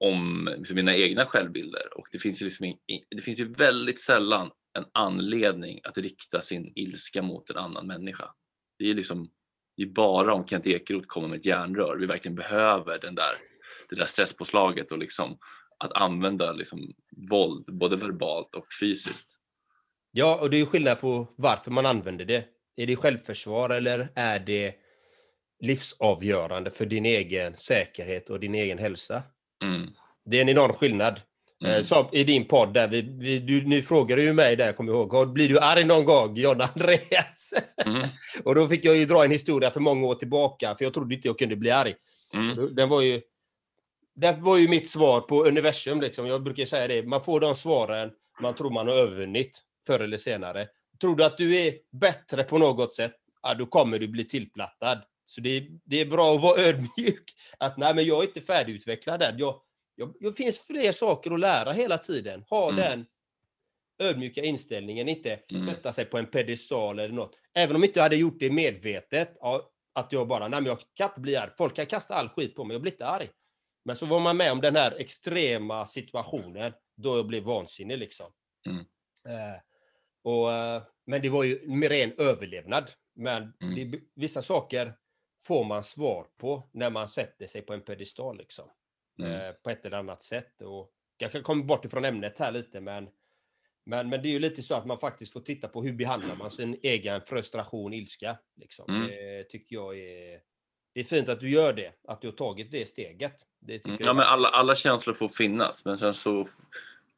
Om liksom mina egna självbilder och det finns, ju liksom, det finns ju väldigt sällan en anledning att rikta sin ilska mot en annan människa. Det är liksom det är bara om Kent Ekeroth kommer med ett järnrör vi verkligen behöver den där, det där stresspåslaget och liksom att använda liksom våld, både verbalt och fysiskt. Ja, och det är ju skillnad på varför man använder det. Är det självförsvar eller är det livsavgörande för din egen säkerhet och din egen hälsa? Mm. Det är en enorm skillnad. Mm. Eh, Som i din podd där, vi, vi, du, nu frågade ju mig där, kommer jag ihåg, "Har- blir du arg någon gång, John Andreas? Mm. och då fick jag ju dra en historia för många år tillbaka, för jag trodde inte jag kunde bli arg. Mm. Den var ju, det var ju mitt svar på universum. Liksom. Jag brukar säga det, man får de svaren man tror man har övervunnit förr eller senare. Tror du att du är bättre på något sätt, ja, då kommer du bli tillplattad. Så det, är- det är bra att vara ödmjuk. Att nej, men jag är inte färdigutvecklad än. Jag, jag, det finns fler saker att lära hela tiden. Ha Mm. den ödmjuka inställningen, inte Mm. sätta sig på en pedestal eller något. Även om inte jag hade gjort det medvetet, ja, att jag bara, nej men jag kan inte bli arg. Folk kan kasta all skit på mig, jag blir inte arg. Men så var man med om den här extrema situationen, då jag blev vansinnig liksom. Mm. Eh, och, eh, men det var ju ren överlevnad. Men Mm. det, vissa saker får man svar på när man sätter sig på en pedestal liksom. Mm. Eh, på ett eller annat sätt. Och jag komma bort ifrån ämnet här lite, men, men, men det är ju lite så att man faktiskt får titta på hur behandlar man sin egen frustration, ilska. Liksom. Mm. Det tycker jag är... Det är fint att du gör det, att du har tagit det steget. Det tycker Mm. Ja, men alla, alla känslor får finnas, men sen så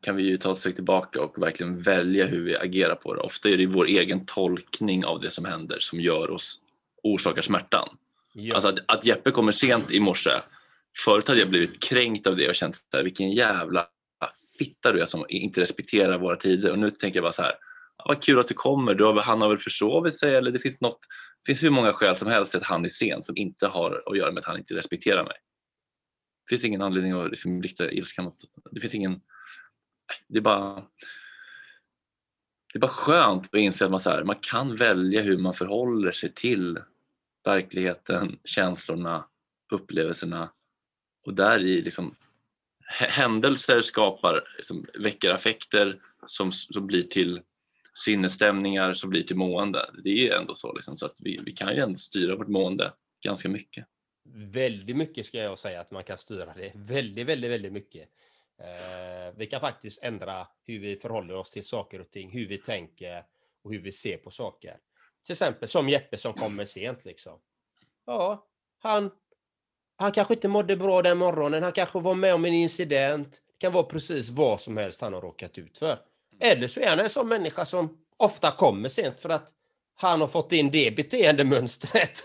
kan vi ju ta ett steg tillbaka och verkligen välja hur vi agerar på det. Ofta är det vår egen tolkning av det som händer som gör oss, orsakar smärtan. Ja. Alltså att, att Jeppe kommer sent i morse, förut hade jag blivit kränkt av det och känt så här, vilken jävla fitta du är som inte respekterar våra tider. Och nu tänker jag bara så här, ja, vad kul att du kommer, du har, han har väl försovit sig eller det finns något, det finns hur många skäl som helst till att han är sen som inte har att göra med att han inte respekterar mig. Det finns ingen anledning att liksom rikta ilska mot, det finns ingen, det är bara det är bara skönt att inse att man, så här, man kan välja hur man förhåller sig till verkligheten, känslorna, upplevelserna och där i liksom händelser skapar, liksom, väcker affekter som, som blir till sinnesstämningar som blir till mående. Det är ju ändå så, liksom, så att vi, vi kan ju ändå styra vårt mående ganska mycket. Väldigt mycket ska jag säga att man kan styra det. Väldigt, väldigt, väldigt mycket. Eh, vi kan faktiskt ändra hur vi förhåller oss till saker och ting, hur vi tänker och hur vi ser på saker. Till exempel som Jeppe som kommer sent liksom. Ja, han, han kanske inte mådde bra den morgonen, han kanske var med om en incident. Det kan vara precis vad som helst han har råkat ut för. Eller så är han en sån människa som ofta kommer sent för att han har fått in det beteendemönstret.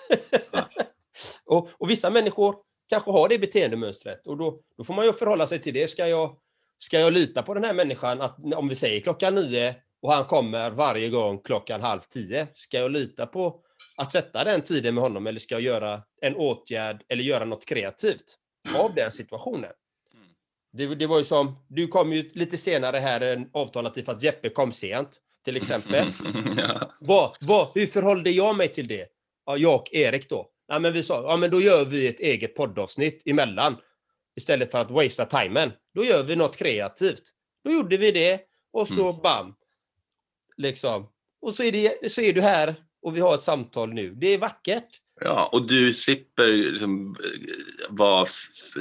och, och vissa människor kanske har det beteendemönstret och då, då får man ju förhålla sig till det. Ska jag, ska jag lita på den här människan att om vi säger klockan nio och han kommer varje gång klockan halv tio, ska jag lita på att sätta den tiden med honom eller ska jag göra en åtgärd eller göra något kreativt av den situationen? Det, det var ju som, du kom ju lite senare här än avtalat för att Jeppe kom sent, till exempel. ja. vad, vad, hur förhållde jag mig till det? Ja, jag och Erik då. Ja, men vi sa, ja men då gör vi ett eget poddavsnitt emellan. Istället för att wastea timern. Då gör vi något kreativt. Då gjorde vi det och så bam. Liksom. Och så är, det, så är du här och vi har ett samtal nu. Det är vackert. Ja, och du slipper liksom eh, vara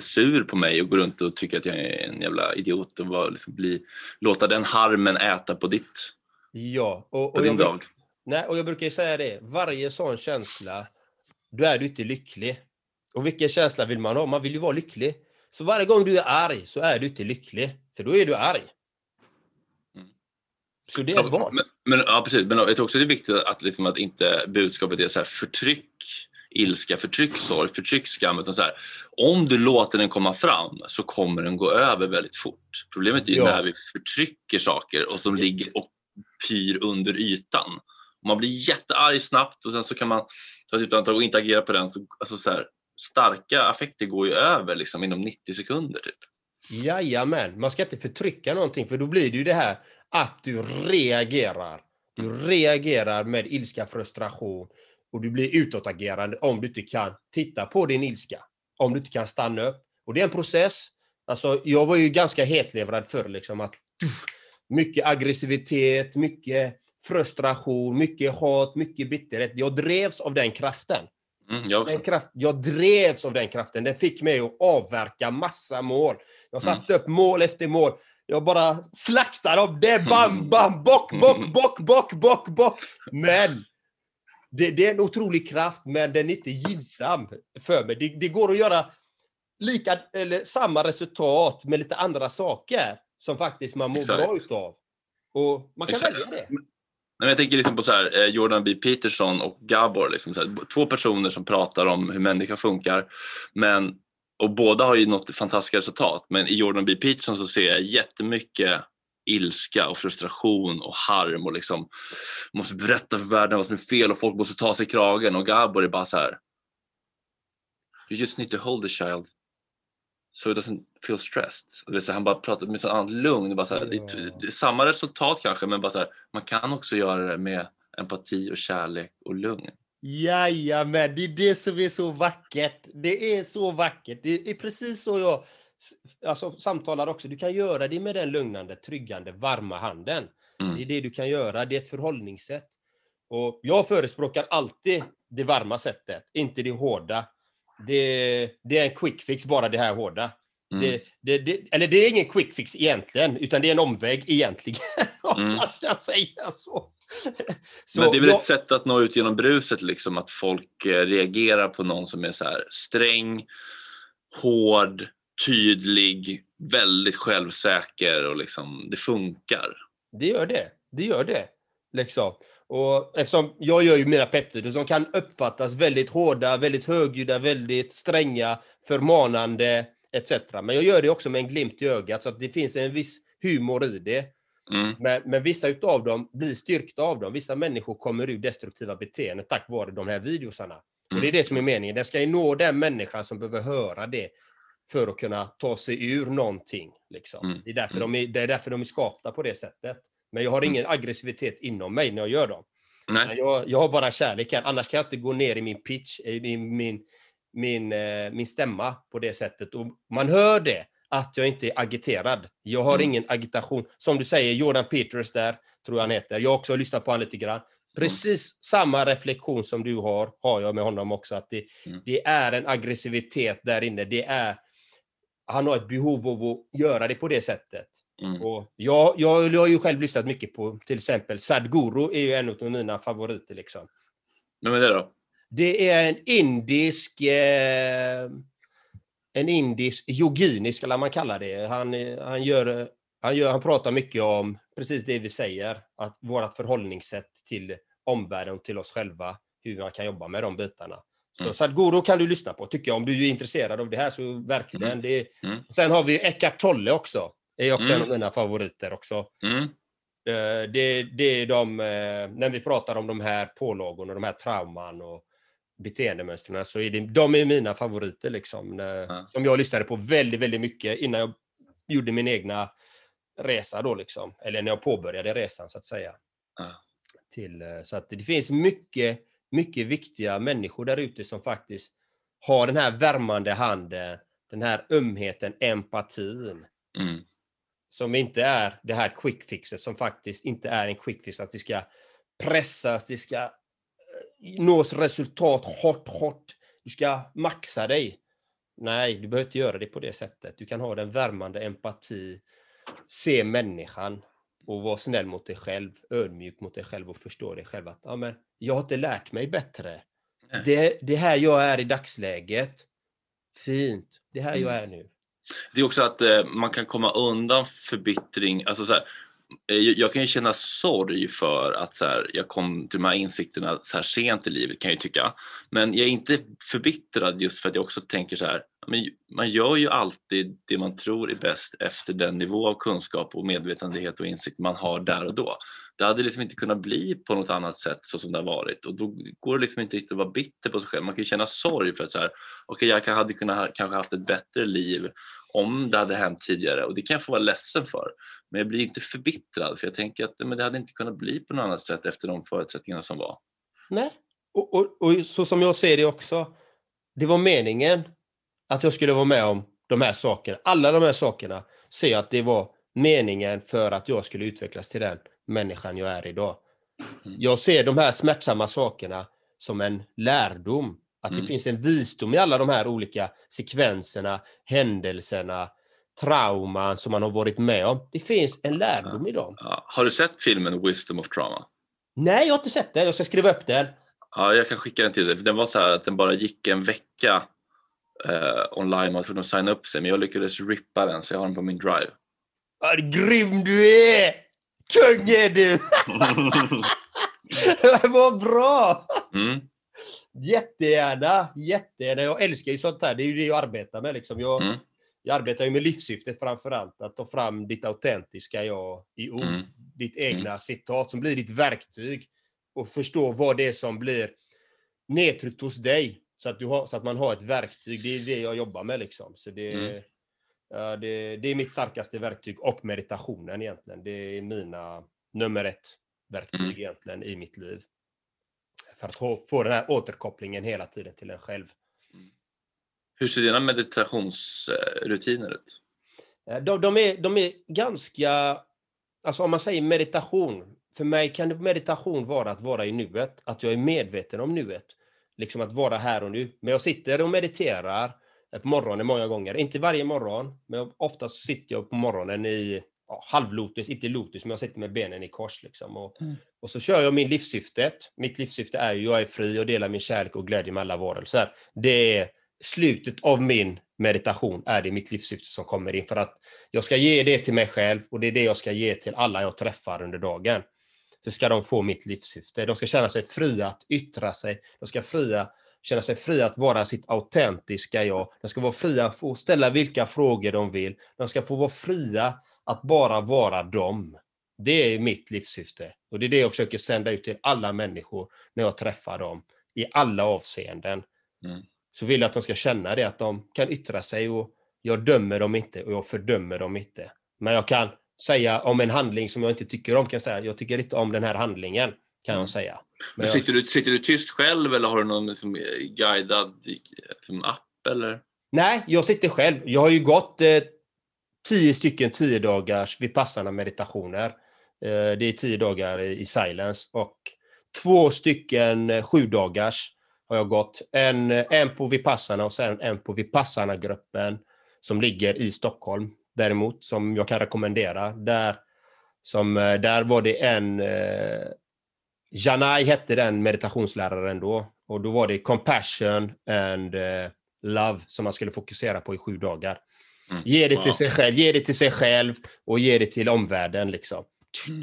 sur på mig och gå runt och tycka att jag är en jävla idiot och bara liksom bli, låta den harmen äta på ditt, Ja. Och, och, din jag, dag. nej, och jag brukar säga det. Varje sån känsla, då är du inte lycklig. Och vilken känsla vill man ha? Man vill ju vara lycklig. Så varje gång du är arg så är du inte lycklig. För då är du arg. Så det är ett val. Men, men, ja, precis. Men jag tror också det är viktigt att, liksom, att inte budskapet är så här förtryck, ilska, förtryck, sorg, förtryck, skam. Utan så här, om du låter den komma fram så kommer den gå över väldigt fort. Problemet är ju Ja. när vi förtrycker saker och som ligger och pyr under ytan. Man blir jättearg snabbt och sen så kan man ta ett antag och inte agera på den. Så, alltså så här, starka affekter går ju över liksom, inom 90 sekunder. Typ. Jajamän, man ska inte förtrycka någonting för då blir det ju det här att du reagerar. Du reagerar med ilska, frustration och du blir utåtagerande om du inte kan titta på din ilska. Om du inte kan stanna upp. Och det är en process. Alltså, jag var ju ganska hetlevrad förr liksom att tuff, mycket aggressivitet, mycket frustration, mycket hat, mycket bitterhet. Jag drevs av den kraften. Mm, jag. Den kraft, jag drevs av den kraften. Den fick mig att avverka massa mål. Jag satte upp mål efter mål. Jag bara slaktade dem. Det bam, bam, bock, bock, bock, bock, bock, bock. Men det, det är en otrolig kraft, men den är inte gynnsam för mig. Det, det går att göra lika, eller samma resultat med lite andra saker som faktiskt man mår Exakt. bra utav. Och man kan Exakt. välja det. Men jag tänker liksom på så här, eh, Jordan B. Peterson och Gabor. Liksom så här, två personer som pratar om hur människan funkar. Men, och båda har ju nått fantastiska resultat. Men i Jordan B. Peterson så ser jag jättemycket ilska och frustration och harm och liksom måste berätta för världen vad som är fel och folk måste ta sig i kragen. Och Gabor är bara så här. You just need to hold the child so it doesn't feel stressed. Och det är så han bara pratar med ett sånt annat lugn. Bara så här, det är samma resultat kanske men bara så här, man kan också göra det med empati och kärlek och lugn. Jajamän, det är det som är så vackert. Det är så vackert. Det är precis så jag alltså, samtalar också. Du kan göra det med den lugnande, tryggande, varma handen. Mm. Det är det du kan göra. Det är ett förhållningssätt. Och jag förespråkar alltid det varma sättet, inte det hårda. Det, det är en quick fix, bara det här hårda. Mm. Det, det, det, eller det är ingen quick fix egentligen, utan det är en omväg egentligen. Om Mm. man ska säga så. så Men det är väl jag- ett sätt att nå ut genom bruset, liksom, att folk eh, reagerar på någon som är så här sträng, hård, tydlig, väldigt självsäker och liksom, det funkar. Det gör det. Det gör det. Liksom. Och eftersom jag gör ju mina peptider som kan uppfattas väldigt hårda, väldigt högljudda, väldigt stränga, förmanande etc. Men jag gör det också med en glimt i ögat så att det finns en viss humor i det. Mm. Men, men vissa utav dem blir styrkta av dem. Vissa människor kommer ur destruktiva beteenden tack vare de här videosarna. Och det är det som är meningen. Den ska ju nå den människan som behöver höra det för att kunna ta sig ur någonting. Liksom. Mm. Det, är därför de är, det är därför de är skapta på det sättet. Men jag har ingen aggressivitet inom mig när jag gör dem. Nej. Jag, jag har bara kärlek här. Annars kan jag inte gå ner i min pitch, i min, min, min, eh, min stämma på det sättet. Och man hör det, att jag inte är agiterad. Jag har Mm. ingen agitation. Som du säger, Jordan Peters där, tror jag han heter. Jag har också lyssnat på honom lite grann. Precis samma reflektion som du har, har jag med honom också. Att det, Mm. det är en aggressivitet där inne. Det är, han har ett behov av att göra det på det sättet. Mm. Och jag, jag, jag har ju själv lyssnat mycket på till exempel Sadhguru är ju en av mina favoriter. Liksom. Vem är det då? Det är en indisk eh, en indisk yogini skulle man kalla det. Han, han, gör, han, gör, han pratar mycket om precis det vi säger, att vårt förhållningssätt till omvärlden och till oss själva, hur man kan jobba med de bitarna. Så Mm. Sadhguru kan du lyssna på, tycker jag. Om du är intresserad av det här så verkligen. Mm. Det Mm. Sen har vi Eckart Tolle också. Är också Mm. en av mina favoriter också. Mm. Eh, Det, det är de, eh, när vi pratar om de här pålagorna, de här trauman och beteendemönstren, så är det, de är mina favoriter liksom. Ja. Som jag lyssnade på väldigt, väldigt mycket innan jag gjorde min egna resa då liksom. Eller när jag påbörjade resan så att säga. Till, så att det finns mycket, mycket viktiga människor där ute som faktiskt har den här värmande handen, den här ömheten, empatin. Mm. Som inte är det här quick fixet, som faktiskt inte är en quick fix, att det ska pressas, det ska eh, nås resultat hårt, hårt. Du ska maxa dig. Nej, du behöver inte göra det på det sättet. Du kan ha den värmande empati, se människan och vara snäll mot dig själv, ödmjuk mot dig själv och förstå dig själv att ja, men, jag har inte lärt mig bättre. Det, det här jag är i dagsläget, fint. Det här jag Mm. är nu. Det är också att eh, man kan komma undan förbittring. Alltså så här, eh, jag, jag kan ju känna sorg för att så här, jag kom till de här insikterna så här sent i livet kan jag ju tycka. Men jag är inte förbittrad just för att jag också tänker så här, men man gör ju alltid det man tror är bäst efter den nivå av kunskap och medvetenhet och insikt man har där och då. Det hade liksom inte kunnat bli på något annat sätt så som det har varit och då går det liksom inte riktigt att vara bitter på sig själv. Man kan ju känna sorg för att så här, okay, jag hade kunnat ha, kanske haft ett bättre liv om det hade hänt tidigare och det kan jag få vara ledsen för. Men jag blir inte förbittrad för jag tänker att men det hade inte kunnat bli på något annat sätt efter de förutsättningarna som var. Nej. Och, och, och så som jag ser det också, det var meningen att jag skulle vara med om de här sakerna. Alla de här sakerna ser jag att det var meningen för att jag skulle utvecklas till den människan jag är idag. Mm. Jag ser de här smärtsamma sakerna som en lärdom. Att det Mm. finns en visdom i alla de här olika sekvenserna, händelserna, trauman som man har varit med om. Det finns en lärdom i dem. Har du sett filmen Wisdom of Trauma? Nej, jag har inte sett den. Jag ska skriva upp den. Ja, jag kan skicka den till dig. Den var så här att den bara gick en vecka eh, online. Man tvungen att signa upp sig men jag lyckades rippa den så jag har den på min drive. Vad grym du är! Kung är du! Vad bra! Mm. Jättegärna, jättegärna. Jag älskar ju sånt här. Det är ju det jag arbetar med. Liksom. Jag, Mm. jag arbetar ju med livssyftet framför allt. Att ta fram ditt autentiska jag i ord. Mm. Ditt egna citat som blir ditt verktyg. Och förstå vad det är som blir nedtryckt hos dig. Så att, du har, så att man har ett verktyg. Det är det jag jobbar med. Liksom. Så det, Mm. Det, det är mitt starkaste verktyg. Och meditationen egentligen. Det är mina nummer ett verktyg Mm. egentligen i mitt liv. För att få, den här återkopplingen hela tiden till en själv. Hur ser dina meditationsrutiner ut? Eh, De, de, är, de är ganska... Alltså om man säger meditation. För mig kan meditation vara att vara i nuet. Att jag är medveten om nuet. Liksom att vara här och nu. Men jag sitter och mediterar eh, på morgonen många gånger. Inte varje morgon, men oftast sitter jag på morgonen i ja, halvlotus, inte lotus, men jag sitter med benen i kors. Liksom. Och, Mm. och så kör jag min livssyftet. Mitt livssyfte är ju jag är fri och delar min kärlek och glädje med alla varelser. Det är slutet av min meditation, är det mitt livssyfte som kommer in. För att jag ska ge det till mig själv och det är det jag ska ge till alla jag träffar under dagen. Så ska de få mitt livssyfte. De ska känna sig fria att yttra sig. De ska fria, känna sig fria att vara sitt autentiska jag. De ska vara fria att ställa vilka frågor de vill. De ska få vara fria att bara vara dem. Det är mitt livssyfte. Och det är det jag försöker sända ut till alla människor när jag träffar dem. I alla avseenden. Mm. Så vill jag att de ska känna det, att de kan yttra sig och jag dömer dem inte och jag fördömer dem inte. Men jag kan säga om en handling som jag inte tycker om, kan jag säga, jag tycker inte om den här handlingen, kan Mm. jag säga. Men sitter, du, sitter du tyst själv eller har du någon liksom, guidad liksom, app? Eller? Nej, jag sitter själv. Jag har ju gått eh, tio stycken tio dagars vipassana meditationer. Eh, det är tio dagar i, i silence och två stycken eh, sju dagars har jag gått. En, eh, en på vipassana och sen en på vipassana-gruppen som ligger i Stockholm däremot, som jag kan rekommendera. Där, som, eh, där var det en eh, Janai hette den meditationsläraren då. Och då var det compassion and eh, love som man skulle fokusera på i sju dagar. Mm. Ge det till Wow. sig själv, ge det till sig själv och ge det till omvärlden. Liksom. Mm.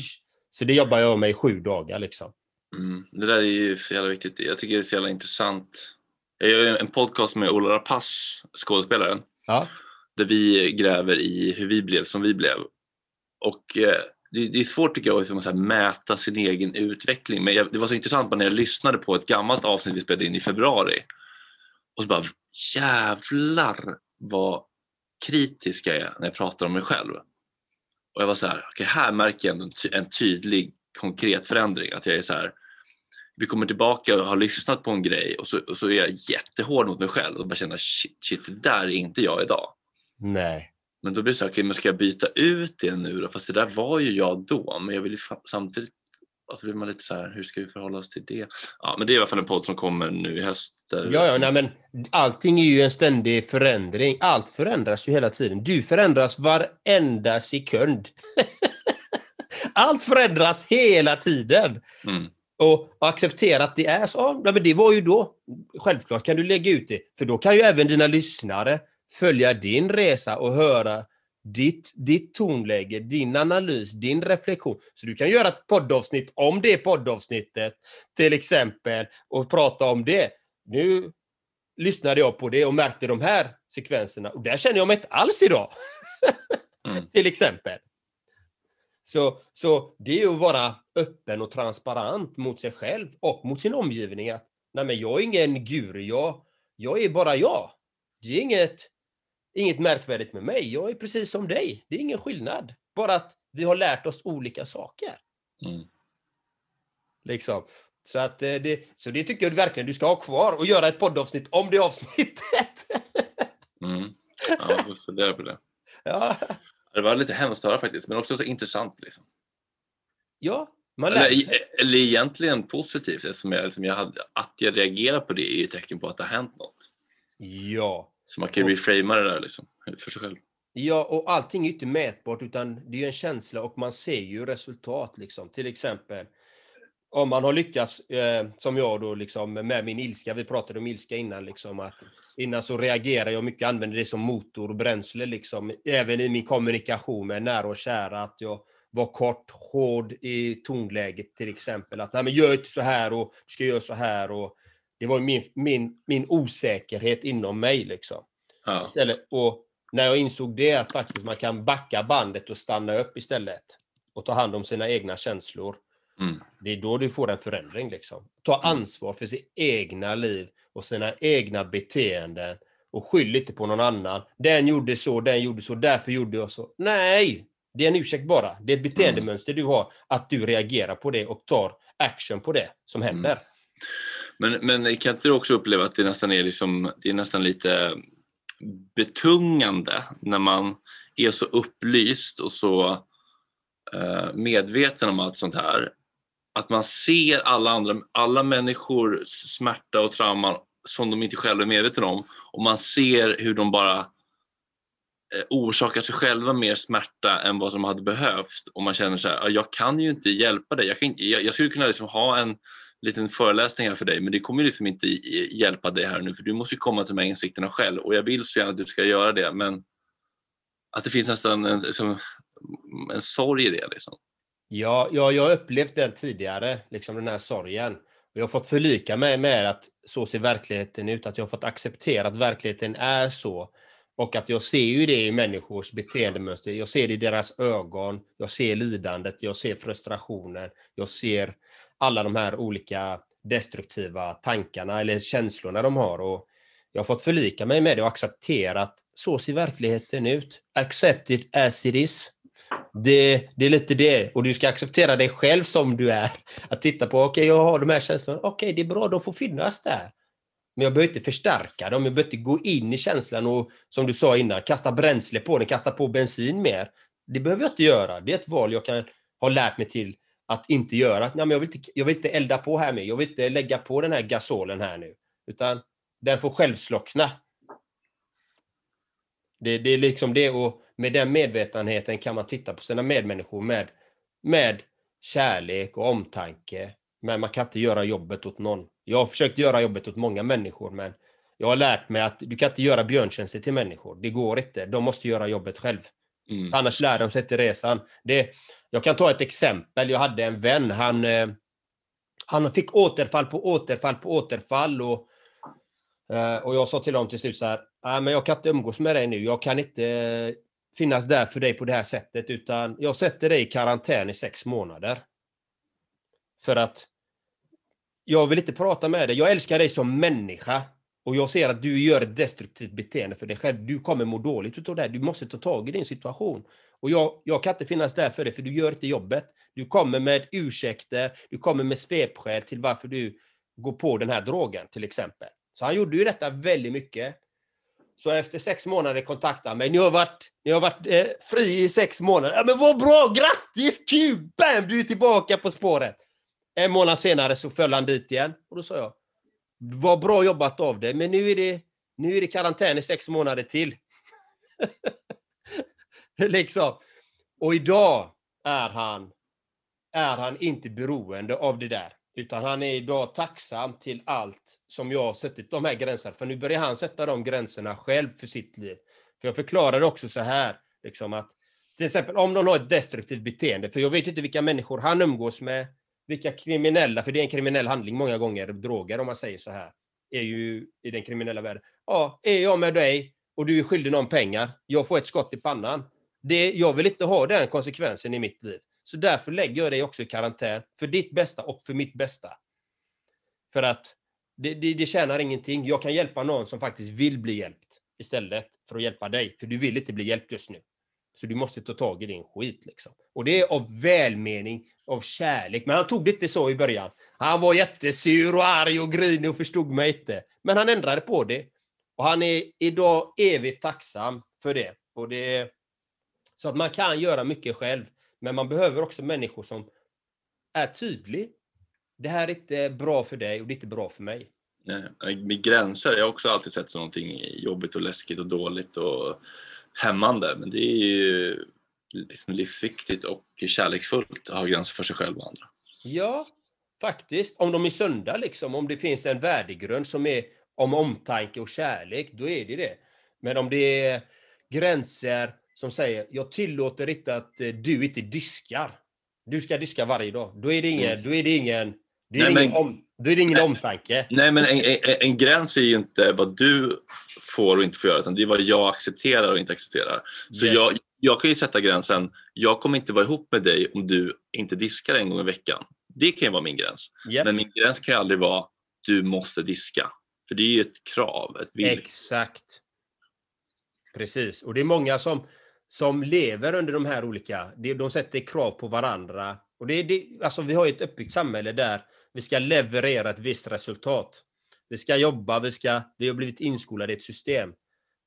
Så det jobbar jag med i sju dagar. Liksom. Mm. Det där är ju så jävla viktigt. Jag tycker det är så jävla intressant. Jag gör en podcast med Ola Rapace, skådespelaren, Ja. där vi gräver i hur vi blev som vi blev. Och eh, det, det är svårt tycker jag att liksom mäta sin egen utveckling. Men jag, det var så intressant bara när jag lyssnade på ett gammalt avsnitt vi spelade in i februari. Och så bara jävlar vad kritisk jag är när jag pratar om mig själv. Och jag var så här, okay, här märker jag en, ty en tydlig konkret förändring. Att jag är så här, vi kommer tillbaka och har lyssnat på en grej och så, och så är jag jättehård mot mig själv och bara känner shit, shit, det där är inte jag idag. Nej. Men då blir det så här, okay, men ska jag byta ut det nu då? Fast det där var ju jag då, men jag vill ju samtidigt alltså blir man lite så här, hur ska vi förhålla oss till det? Ja, men det är i alla fall en podd som kommer nu i höst. Ja, ja, nej, men allting är ju en ständig förändring. Allt förändras ju hela tiden. Du förändras varenda sekund. Allt förändras hela tiden. Mm. Och, och acceptera att det är så. Ja, men det var ju då. Självklart kan du lägga ut det, för då kan ju även dina lyssnare följa din resa och höra ditt, ditt tonläge, din analys, din reflektion. Så du kan göra ett poddavsnitt om det poddavsnittet, till exempel, och prata om det. Nu lyssnade jag på det och märkte de här sekvenserna och där känner jag mig inte alls idag. mm. till exempel. Så, så det är att vara öppen och transparent mot sig själv och mot sin omgivning. Att, nej men jag är ingen guru, jag, jag är bara jag. Det är inget inget märkvärdigt med mig. Jag är precis som dig. Det är ingen skillnad. Bara att vi har lärt oss olika saker. Mm. Liksom. Så, att, eh, det, så det tycker jag verkligen du ska ha kvar och göra ett poddavsnitt om det avsnittet. mm. Ja, jag funderar på det. Ja. Det var lite hemskt att höra faktiskt, men också så intressant. Liksom. Ja, man eller, eller egentligen positivt, eftersom jag, liksom jag hade, att jag reagerar på det är ju ett tecken på att det har hänt något. Ja, så man kan ju reframa det där liksom, för sig själv. Ja, och allting är inte mätbart utan det är ju en känsla och man ser ju resultat. Liksom. Till exempel om man har lyckats, eh, som jag då, liksom, med min ilska. Vi pratade om ilska innan. Liksom, att innan så reagerar jag mycket, använder det som motor och bränsle. Liksom, även i min kommunikation med nära och kära. Att jag var kort, hård i tonläget till exempel. Att nej men gör inte så här och du ska göra så här. Och det var min, min, min osäkerhet inom mig. Liksom. Ja. Istället, och när jag insåg det, att faktiskt man kan backa bandet och stanna upp istället och ta hand om sina egna känslor. Mm. Det är då du får en förändring. Liksom. Ta mm. ansvar för sitt egna liv och sina egna beteenden och skyll inte på någon annan. Den gjorde så, den gjorde så, därför gjorde jag så. Nej! Det är en ursäkt bara. Det är ett beteendemönster mm. du har, att du reagerar på det och tar action på det som händer. Mm. Men, men kan inte du också uppleva att det nästan är, liksom, det är nästan lite betungande när man är så upplyst och så eh, medveten om allt sånt här. Att man ser alla andra, alla människors smärta och trauman som de inte själva är medvetna om och man ser hur de bara eh, orsakar sig själva mer smärta än vad som hade behövt och man känner så här, jag kan ju inte hjälpa dig. Jag, kan jag, jag skulle kunna liksom ha en liten föreläsning här för dig men det kommer liksom inte hjälpa dig här nu för du måste komma till de här insikterna själv och jag vill så gärna att du ska göra det men att det finns nästan en, liksom, en sorg i det. Liksom. Ja, ja, jag har upplevt den tidigare, liksom den här sorgen. Jag har fått förlika mig med att så ser verkligheten ut, att jag har fått acceptera att verkligheten är så. Och att jag ser ju det i människors beteendemönster. Jag ser det i deras ögon, jag ser lidandet, jag ser frustrationen, jag ser alla de här olika destruktiva tankarna eller känslorna de har. Och jag har fått förlika mig med det och acceptera att så ser verkligheten ut. Accept it as it is. Det, det är lite det. Och du ska acceptera dig själv som du är. Att titta på, okej, okay, jag har de här känslorna. Okej, okay, det är bra, de får finnas där. Men jag behöver inte förstärka dem, jag behöver inte gå in i känslan och, som du sa innan, kasta bränsle på den, kasta på bensin mer. Det behöver jag inte göra. Det är ett val jag kan ha lärt mig till att inte göra. Nej, men jag, vill inte, jag vill inte elda på här med. Jag vill inte lägga på den här gasolen här nu. Utan den får själv slockna. Det, det är liksom det och med den medvetenheten kan man titta på sina medmänniskor med, med kärlek och omtanke. Men man kan inte göra jobbet åt någon. Jag har försökt göra jobbet åt många människor men jag har lärt mig att du kan inte göra björntjänster till människor. Det går inte. De måste göra jobbet själv. Mm. Annars lär de sig till resan. Det, jag kan ta ett exempel. Jag hade en vän. Han, eh, han fick återfall på återfall på återfall. Och, eh, och jag sa till honom till slut så här. men jag kan inte umgås med dig nu. Jag kan inte eh, finnas där för dig på det här sättet. Utan jag sätter dig i karantän i sex månader. För att jag vill inte prata med dig. Jag älskar dig som människa. och jag ser att du gör ett destruktivt beteende för dig själv, du kommer må dåligt utav det här. Du måste ta tag i din situation. Och jag, jag kan inte finnas där för dig, för du gör inte jobbet. Du kommer med ursäkter, du kommer med svepskäl till varför du går på den här drogen, till exempel. Så han gjorde ju detta väldigt mycket. Så efter sex månader kontaktade han mig. Ni har varit, ni har varit eh, fri i sex månader. Ja, men vad bra! Grattis! Kul! Bam! Du är tillbaka på spåret. En månad senare så föll han dit igen. Och då sa jag, vad bra jobbat av dig, men nu är det, nu är det karantän i sex månader till. liksom. Och idag är han, är han inte beroende av det där. Utan han är idag tacksam till allt som jag har suttit de här gränserna. För nu börjar han sätta de gränserna själv för sitt liv. För jag förklarade också så här, liksom att till exempel om någon har ett destruktivt beteende, för jag vet inte vilka människor han umgås med, vilka kriminella, för det är en kriminell handling många gånger, droger om man säger så här, är ju i den kriminella världen. Ja, är jag med dig och du är skyldig någon pengar, jag får ett skott i pannan. Det, jag vill inte ha den konsekvensen i mitt liv. Så därför lägger jag dig också i karantän, för ditt bästa och för mitt bästa. För att det, det, det tjänar ingenting. Jag kan hjälpa någon som faktiskt vill bli hjälpt istället för att hjälpa dig, för du vill inte bli hjälpt just nu. Så du måste ta tag i din skit. Liksom. Och det är av välmening, av kärlek. Men han tog det inte så i början. Han var jättesur och arg och grinig och förstod mig inte. Men han ändrade på det. Och han är idag evigt tacksam för det. Och det så att man kan göra mycket själv. Men man behöver också människor som är tydliga. Det här är inte bra för dig och det är inte bra för mig. Nej, med gränser, jag har också alltid sett som någonting jobbigt och läskigt och dåligt och hämmande. Men det är ju liksom livsviktigt och kärleksfullt att ha gränser för sig själv och andra. Ja, faktiskt. Om de är sunda, liksom, om det finns en värdegrund som är om omtanke och kärlek, då är det det. Men om det är gränser som säger jag tillåter inte att eh, du inte diskar. Du ska diska varje dag. Då är det ingen, mm. då är det ingen, då är nej, ingen, men, om, då är det ingen nej, omtanke. Nej, men en, en, en, gräns är ju inte vad du får och inte får göra, utan det är vad jag accepterar och inte accepterar. Så yes. jag, jag kan ju sätta gränsen, jag kommer inte vara ihop med dig om du inte diskar en gång i veckan. Det kan ju vara min gräns. Yep. Men min gräns kan ju aldrig vara, du måste diska. För det är ju ett krav, ett. Exakt. Precis, och det är många som, som lever under de här olika, de sätter krav på varandra. Och det, det, alltså vi har ett uppbyggt samhälle där vi ska leverera ett visst resultat. Vi ska jobba, vi, ska, vi har blivit inskolade i ett system.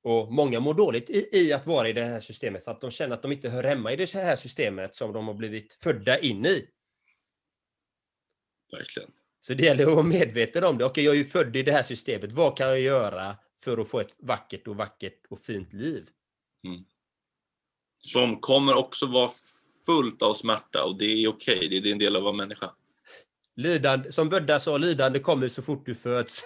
Och många mår dåligt i, i, att vara i det här systemet, så att de känner att de inte hör hemma i det här systemet som de har blivit födda in i. Verkligen. Så det gäller att vara medveten om det. Okej, jag är ju född i det här systemet. Vad kan jag göra för att få ett vackert och vackert och fint liv? Mm som kommer också vara fullt av smärta och det är okej, okay. det är en del av att vara människa. Lidande, som Bödda sa, lidande kommer så fort du föds.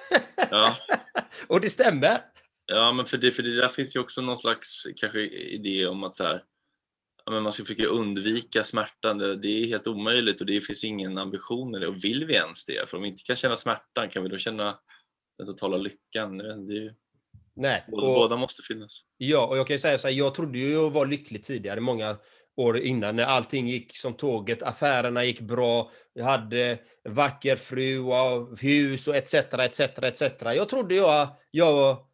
Ja. och det stämmer. Ja, men för det, för det där finns ju också någon slags kanske idé om att så här, men man ska försöka undvika smärtan. Det, är helt omöjligt och det finns ingen ambition med det. Och vill vi ens det? För om vi inte kan känna smärtan, kan vi då känna den totala lyckan? Det är, Nej. Och, båda måste finnas. Ja, och jag kan ju säga så här, jag trodde ju jag var lycklig tidigare, många år innan, när allting gick som tåget, affärerna gick bra, jag hade vacker fru och hus och etc, etc, etc. Jag trodde jag, jag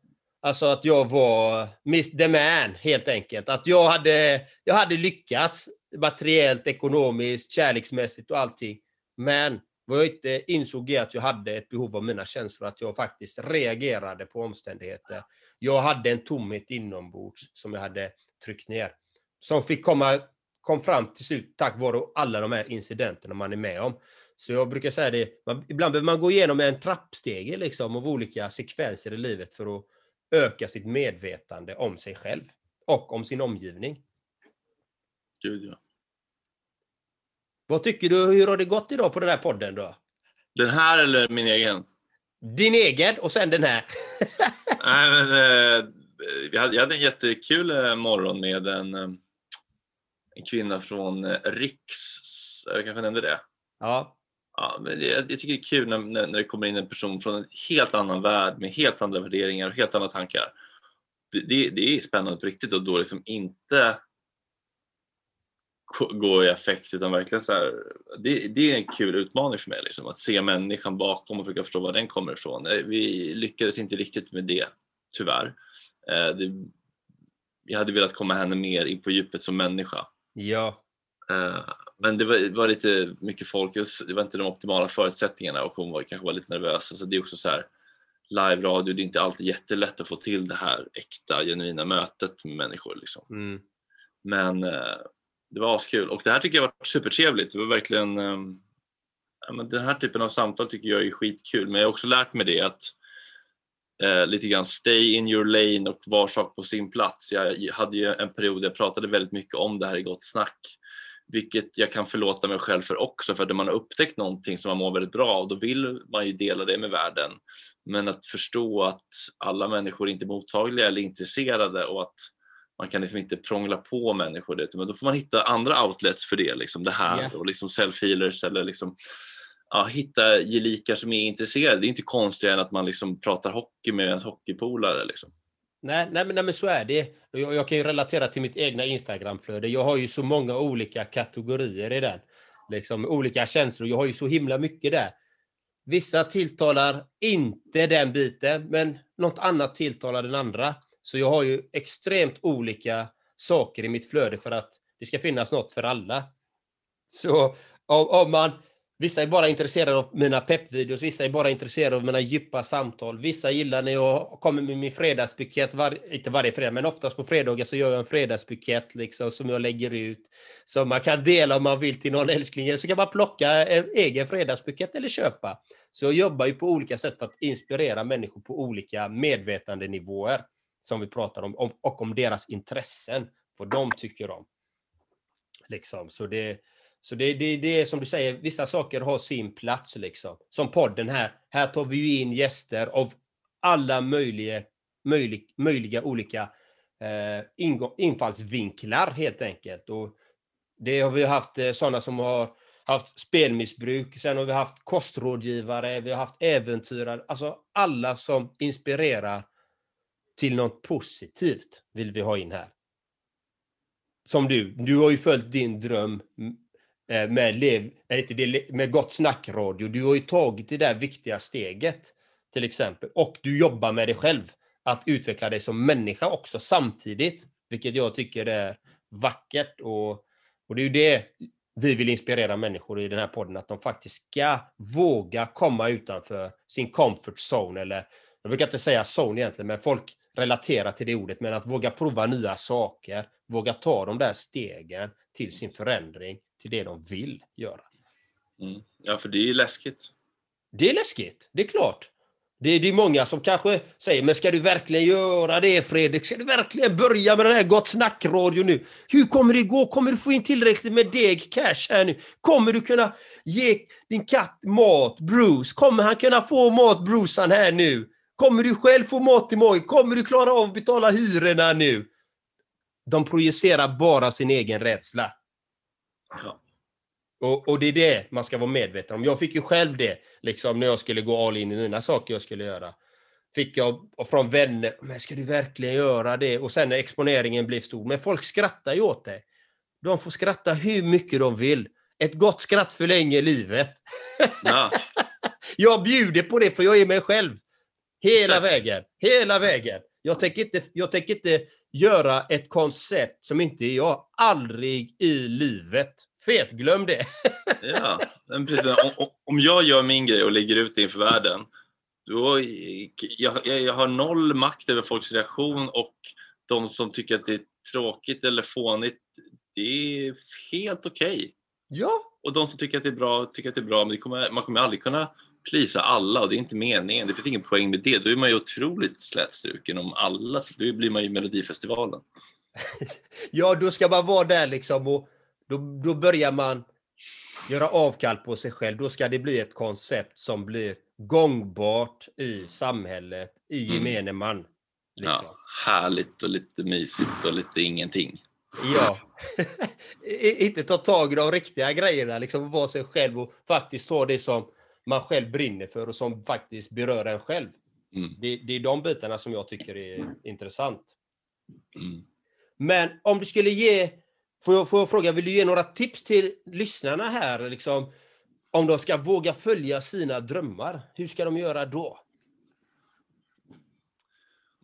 Alltså att jag var Miss the man, helt enkelt. Att jag hade, jag hade lyckats materiellt, ekonomiskt, kärleksmässigt och allting. Men vad jag inte insåg är att jag hade ett behov av mina känslor, att jag faktiskt reagerade på omständigheter. Jag hade en tomhet inombords som jag hade tryckt ner. Som fick komma, kom fram till slut tack vare alla de här incidenterna man är med om. Så jag brukar säga det, man, ibland behöver man gå igenom en trappstege liksom, av olika sekvenser i livet för att öka sitt medvetande om sig själv och om sin omgivning. Gud ja. Vad tycker du, hur har det gått idag på den här podden då? Den här eller min egen? Din egen och sen den här. Nej, men, eh, vi hade, jag hade en jättekul eh, morgon med en, eh, en kvinna från eh, Riks. Jag kanske nämnde det? Ja. ja men det, jag tycker det är kul när, när, när det kommer in en person från en helt annan värld med helt andra värderingar och helt andra tankar. Det, det, det är spännande på riktigt och då liksom inte gå i affekt utan verkligen så här, det, det är en kul utmaning för mig liksom, att se människan bakom och försöka förstå var den kommer ifrån. Vi lyckades inte riktigt med det tyvärr. Eh, det, jag hade velat komma henne mer in på djupet som människa. Ja. Eh, men det var, var, lite mycket folk, det var inte de optimala förutsättningarna och hon var, kanske var lite nervös. Så det är också så här, live-radio, det är inte alltid jättelätt att få till det här äkta, genuina mötet med människor. Liksom. Mm. Men eh, det var askul och det här tycker jag var supertrevligt. Det var verkligen, ehm, ja, men den här typen av samtal tycker jag är skitkul. Men jag har också lärt mig det att eh, lite grann stay in your lane och var sak på sin plats. Jag hade ju en period där jag pratade väldigt mycket om det här i Gott Snack vilket jag kan förlåta mig själv för också, för att man har upptäckt någonting som man mår väldigt bra av då vill man ju dela det med världen. Men att förstå att alla människor är inte är mottagliga eller intresserade och att man kan liksom inte prångla på människor det, men då får man hitta andra outlets för det, liksom det här yeah. och liksom self-healers eller liksom ja, hitta gelikar som är intresserade. Det är inte konstigare än att man liksom pratar hockey med en hockeypolare. Liksom. Nej, nej, men, nej, men så är det. Jag, jag kan ju relatera till mitt egna Instagramflöde. Jag har ju så många olika kategorier i den. Liksom olika känslor. Jag har ju så himla mycket där. Vissa tilltalar inte den biten, men något annat tilltalar den andra. Så jag har ju extremt olika saker i mitt flöde för att det ska finnas något för alla. Så om, om man Vissa är bara intresserade av mina peppvideos, vissa är bara intresserade av mina djupa samtal. Vissa gillar när jag kommer med min fredagsbukett, var, inte varje fredag, men oftast på fredagar så gör jag en fredagsbukett liksom, som jag lägger ut. Som man kan dela om man vill till någon älskling, eller så kan man plocka en egen fredagsbukett eller köpa. Så jag jobbar ju på olika sätt för att inspirera människor på olika medvetandenivåer som vi pratar om, och om deras intressen, vad de tycker om. Liksom. Så det, så det, det, det är som du säger, vissa saker har sin plats liksom. Som podden här. Här tar vi ju in gäster av alla möjliga, möjlig, möjliga olika eh, infallsvinklar helt enkelt. Och det har vi haft eh, sådana som har haft spelmissbruk, sen har vi haft kostrådgivare, vi har haft äventyrare, alltså alla som inspirerar till något positivt vill vi ha in här. Som du, du har ju följt din dröm eh, med, lev, eh, med Gott Snack-radio. Du har ju tagit det där viktiga steget, till exempel. Och du jobbar med dig själv. Att utveckla dig som människa också samtidigt. Vilket jag tycker är vackert. Och, och det är ju det vi vill inspirera människor i den här podden, att de faktiskt ska våga komma utanför sin comfort zone, eller jag brukar inte säga zone egentligen, men folk relaterar till det ordet, men att våga prova nya saker, våga ta de där stegen till sin förändring, till det de vill göra. Mm. Ja, för det är läskigt. Det är läskigt, det är klart. Det är, det är många som kanske säger, men ska du verkligen göra det Fredrik? Ska du verkligen börja med den här Gott Snack-radio nu? Hur kommer det gå? Kommer du få in tillräckligt med deg cash här nu? Kommer du kunna ge din katt mat, Bruce? Kommer han kunna få mat, Bruce, han här nu? Kommer du själv få mat i morgon? Kommer du klara av att betala hyrorna nu? De projicerar bara sin egen rädsla. Ja. Och, och, det är det man ska vara medveten om. Jag fick ju själv det, liksom när jag skulle gå all in i mina saker jag skulle göra. Fick jag från vänner, men ska du verkligen göra det? Och sen när exponeringen blev stor. Men folk skrattar ju åt det. De får skratta hur mycket de vill. Ett gott skratt förlänger livet. Ja. jag bjuder på det för jag är mig själv. Hela vägen. Hela vägen. Jag tänker, inte, jag tänker inte göra ett koncept som inte är jag. Aldrig i livet. Fet, glöm det. ja, precis. Om, om jag gör min grej och lägger ut det inför världen, då jag, jag har noll makt över folks reaktion och de som tycker att det är tråkigt eller fånigt, det är helt okej. Okay. Ja. Och de som tycker att det är bra, tycker att det är bra, men kommer, man kommer aldrig kunna plisa alla och det är inte meningen. Det finns ingen poäng med det. Då är man ju otroligt slätstruken om alla. Då blir man ju Melodifestivalen. ja, då ska man vara där liksom och då, då börjar man göra avkall på sig själv. Då ska det bli ett koncept som blir gångbart i samhället, i mm. gemene man. Liksom. Ja, härligt och lite mysigt och lite ingenting. Ja. inte ta tag i de riktiga grejerna, liksom vara sig själv och faktiskt ta det som man själv brinner för och som faktiskt berör en själv. Mm. Det, det, är de bitarna som jag tycker är intressant. Mm. Men om du skulle ge Får jag, får jag fråga, vill du ge några tips till lyssnarna här? Liksom, om de ska våga följa sina drömmar, hur ska de göra då?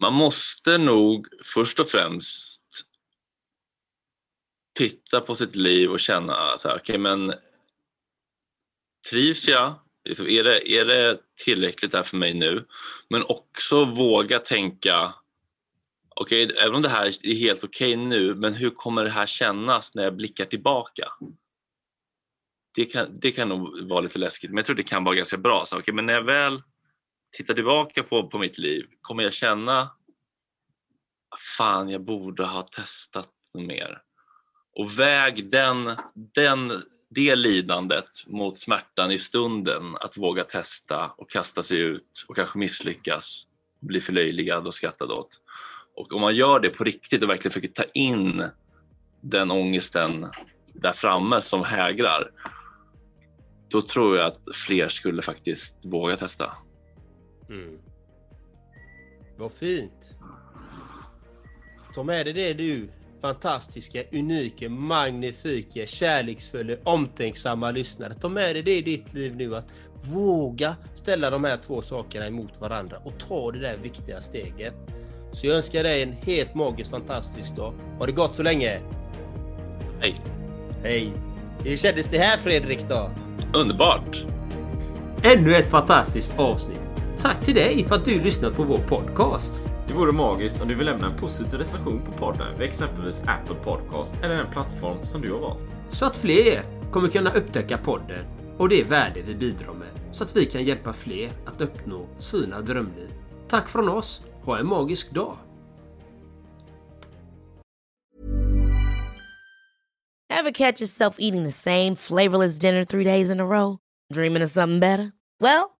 Man måste nog först och främst titta på sitt liv och känna så här, okay, men trivs jag? Liksom, är det, är det tillräckligt där för mig nu? Men också våga tänka okej, okay, även om det här är helt okej okay nu, men hur kommer det här kännas när jag blickar tillbaka? Det kan, det kan nog vara lite läskigt, men jag tror det kan vara ganska bra. Så, okay, men när jag väl tittar tillbaka på, på mitt liv, kommer jag känna fan, jag borde ha testat mer. Och väg den, den, det lidandet mot smärtan i stunden, att våga testa och kasta sig ut och kanske misslyckas, bli förlöjligad och skrattad åt. Och om man gör det på riktigt och verkligen försöker ta in den ångesten där framme som hägrar, då tror jag att fler skulle faktiskt våga testa. Mm. Vad fint. Ta med dig det du, fantastiska, unika, magnifika, kärleksfulla, omtänksamma lyssnare. Ta med dig det i ditt liv nu att våga ställa de här två sakerna emot varandra och ta det där viktiga steget. Så jag önskar dig en helt magisk, fantastisk dag. Har det gått så länge? Hej! Hej! Hur kändes det här Fredrik då? Underbart! Ännu ett fantastiskt avsnitt. Tack till dig för att du lyssnat på vår podcast. Det vore magiskt om du vill lämna en positiv recension på podden vid exempelvis Apple Podcast eller den plattform som du har valt. Så att fler kommer kunna upptäcka podden och det värde vi bidrar med så att vi kan hjälpa fler att uppnå sina drömliv. Tack från oss Ha en magisk dag! Ever catch yourself eating the same flavorless dinner three days in a row? Dreaming of something better? Well,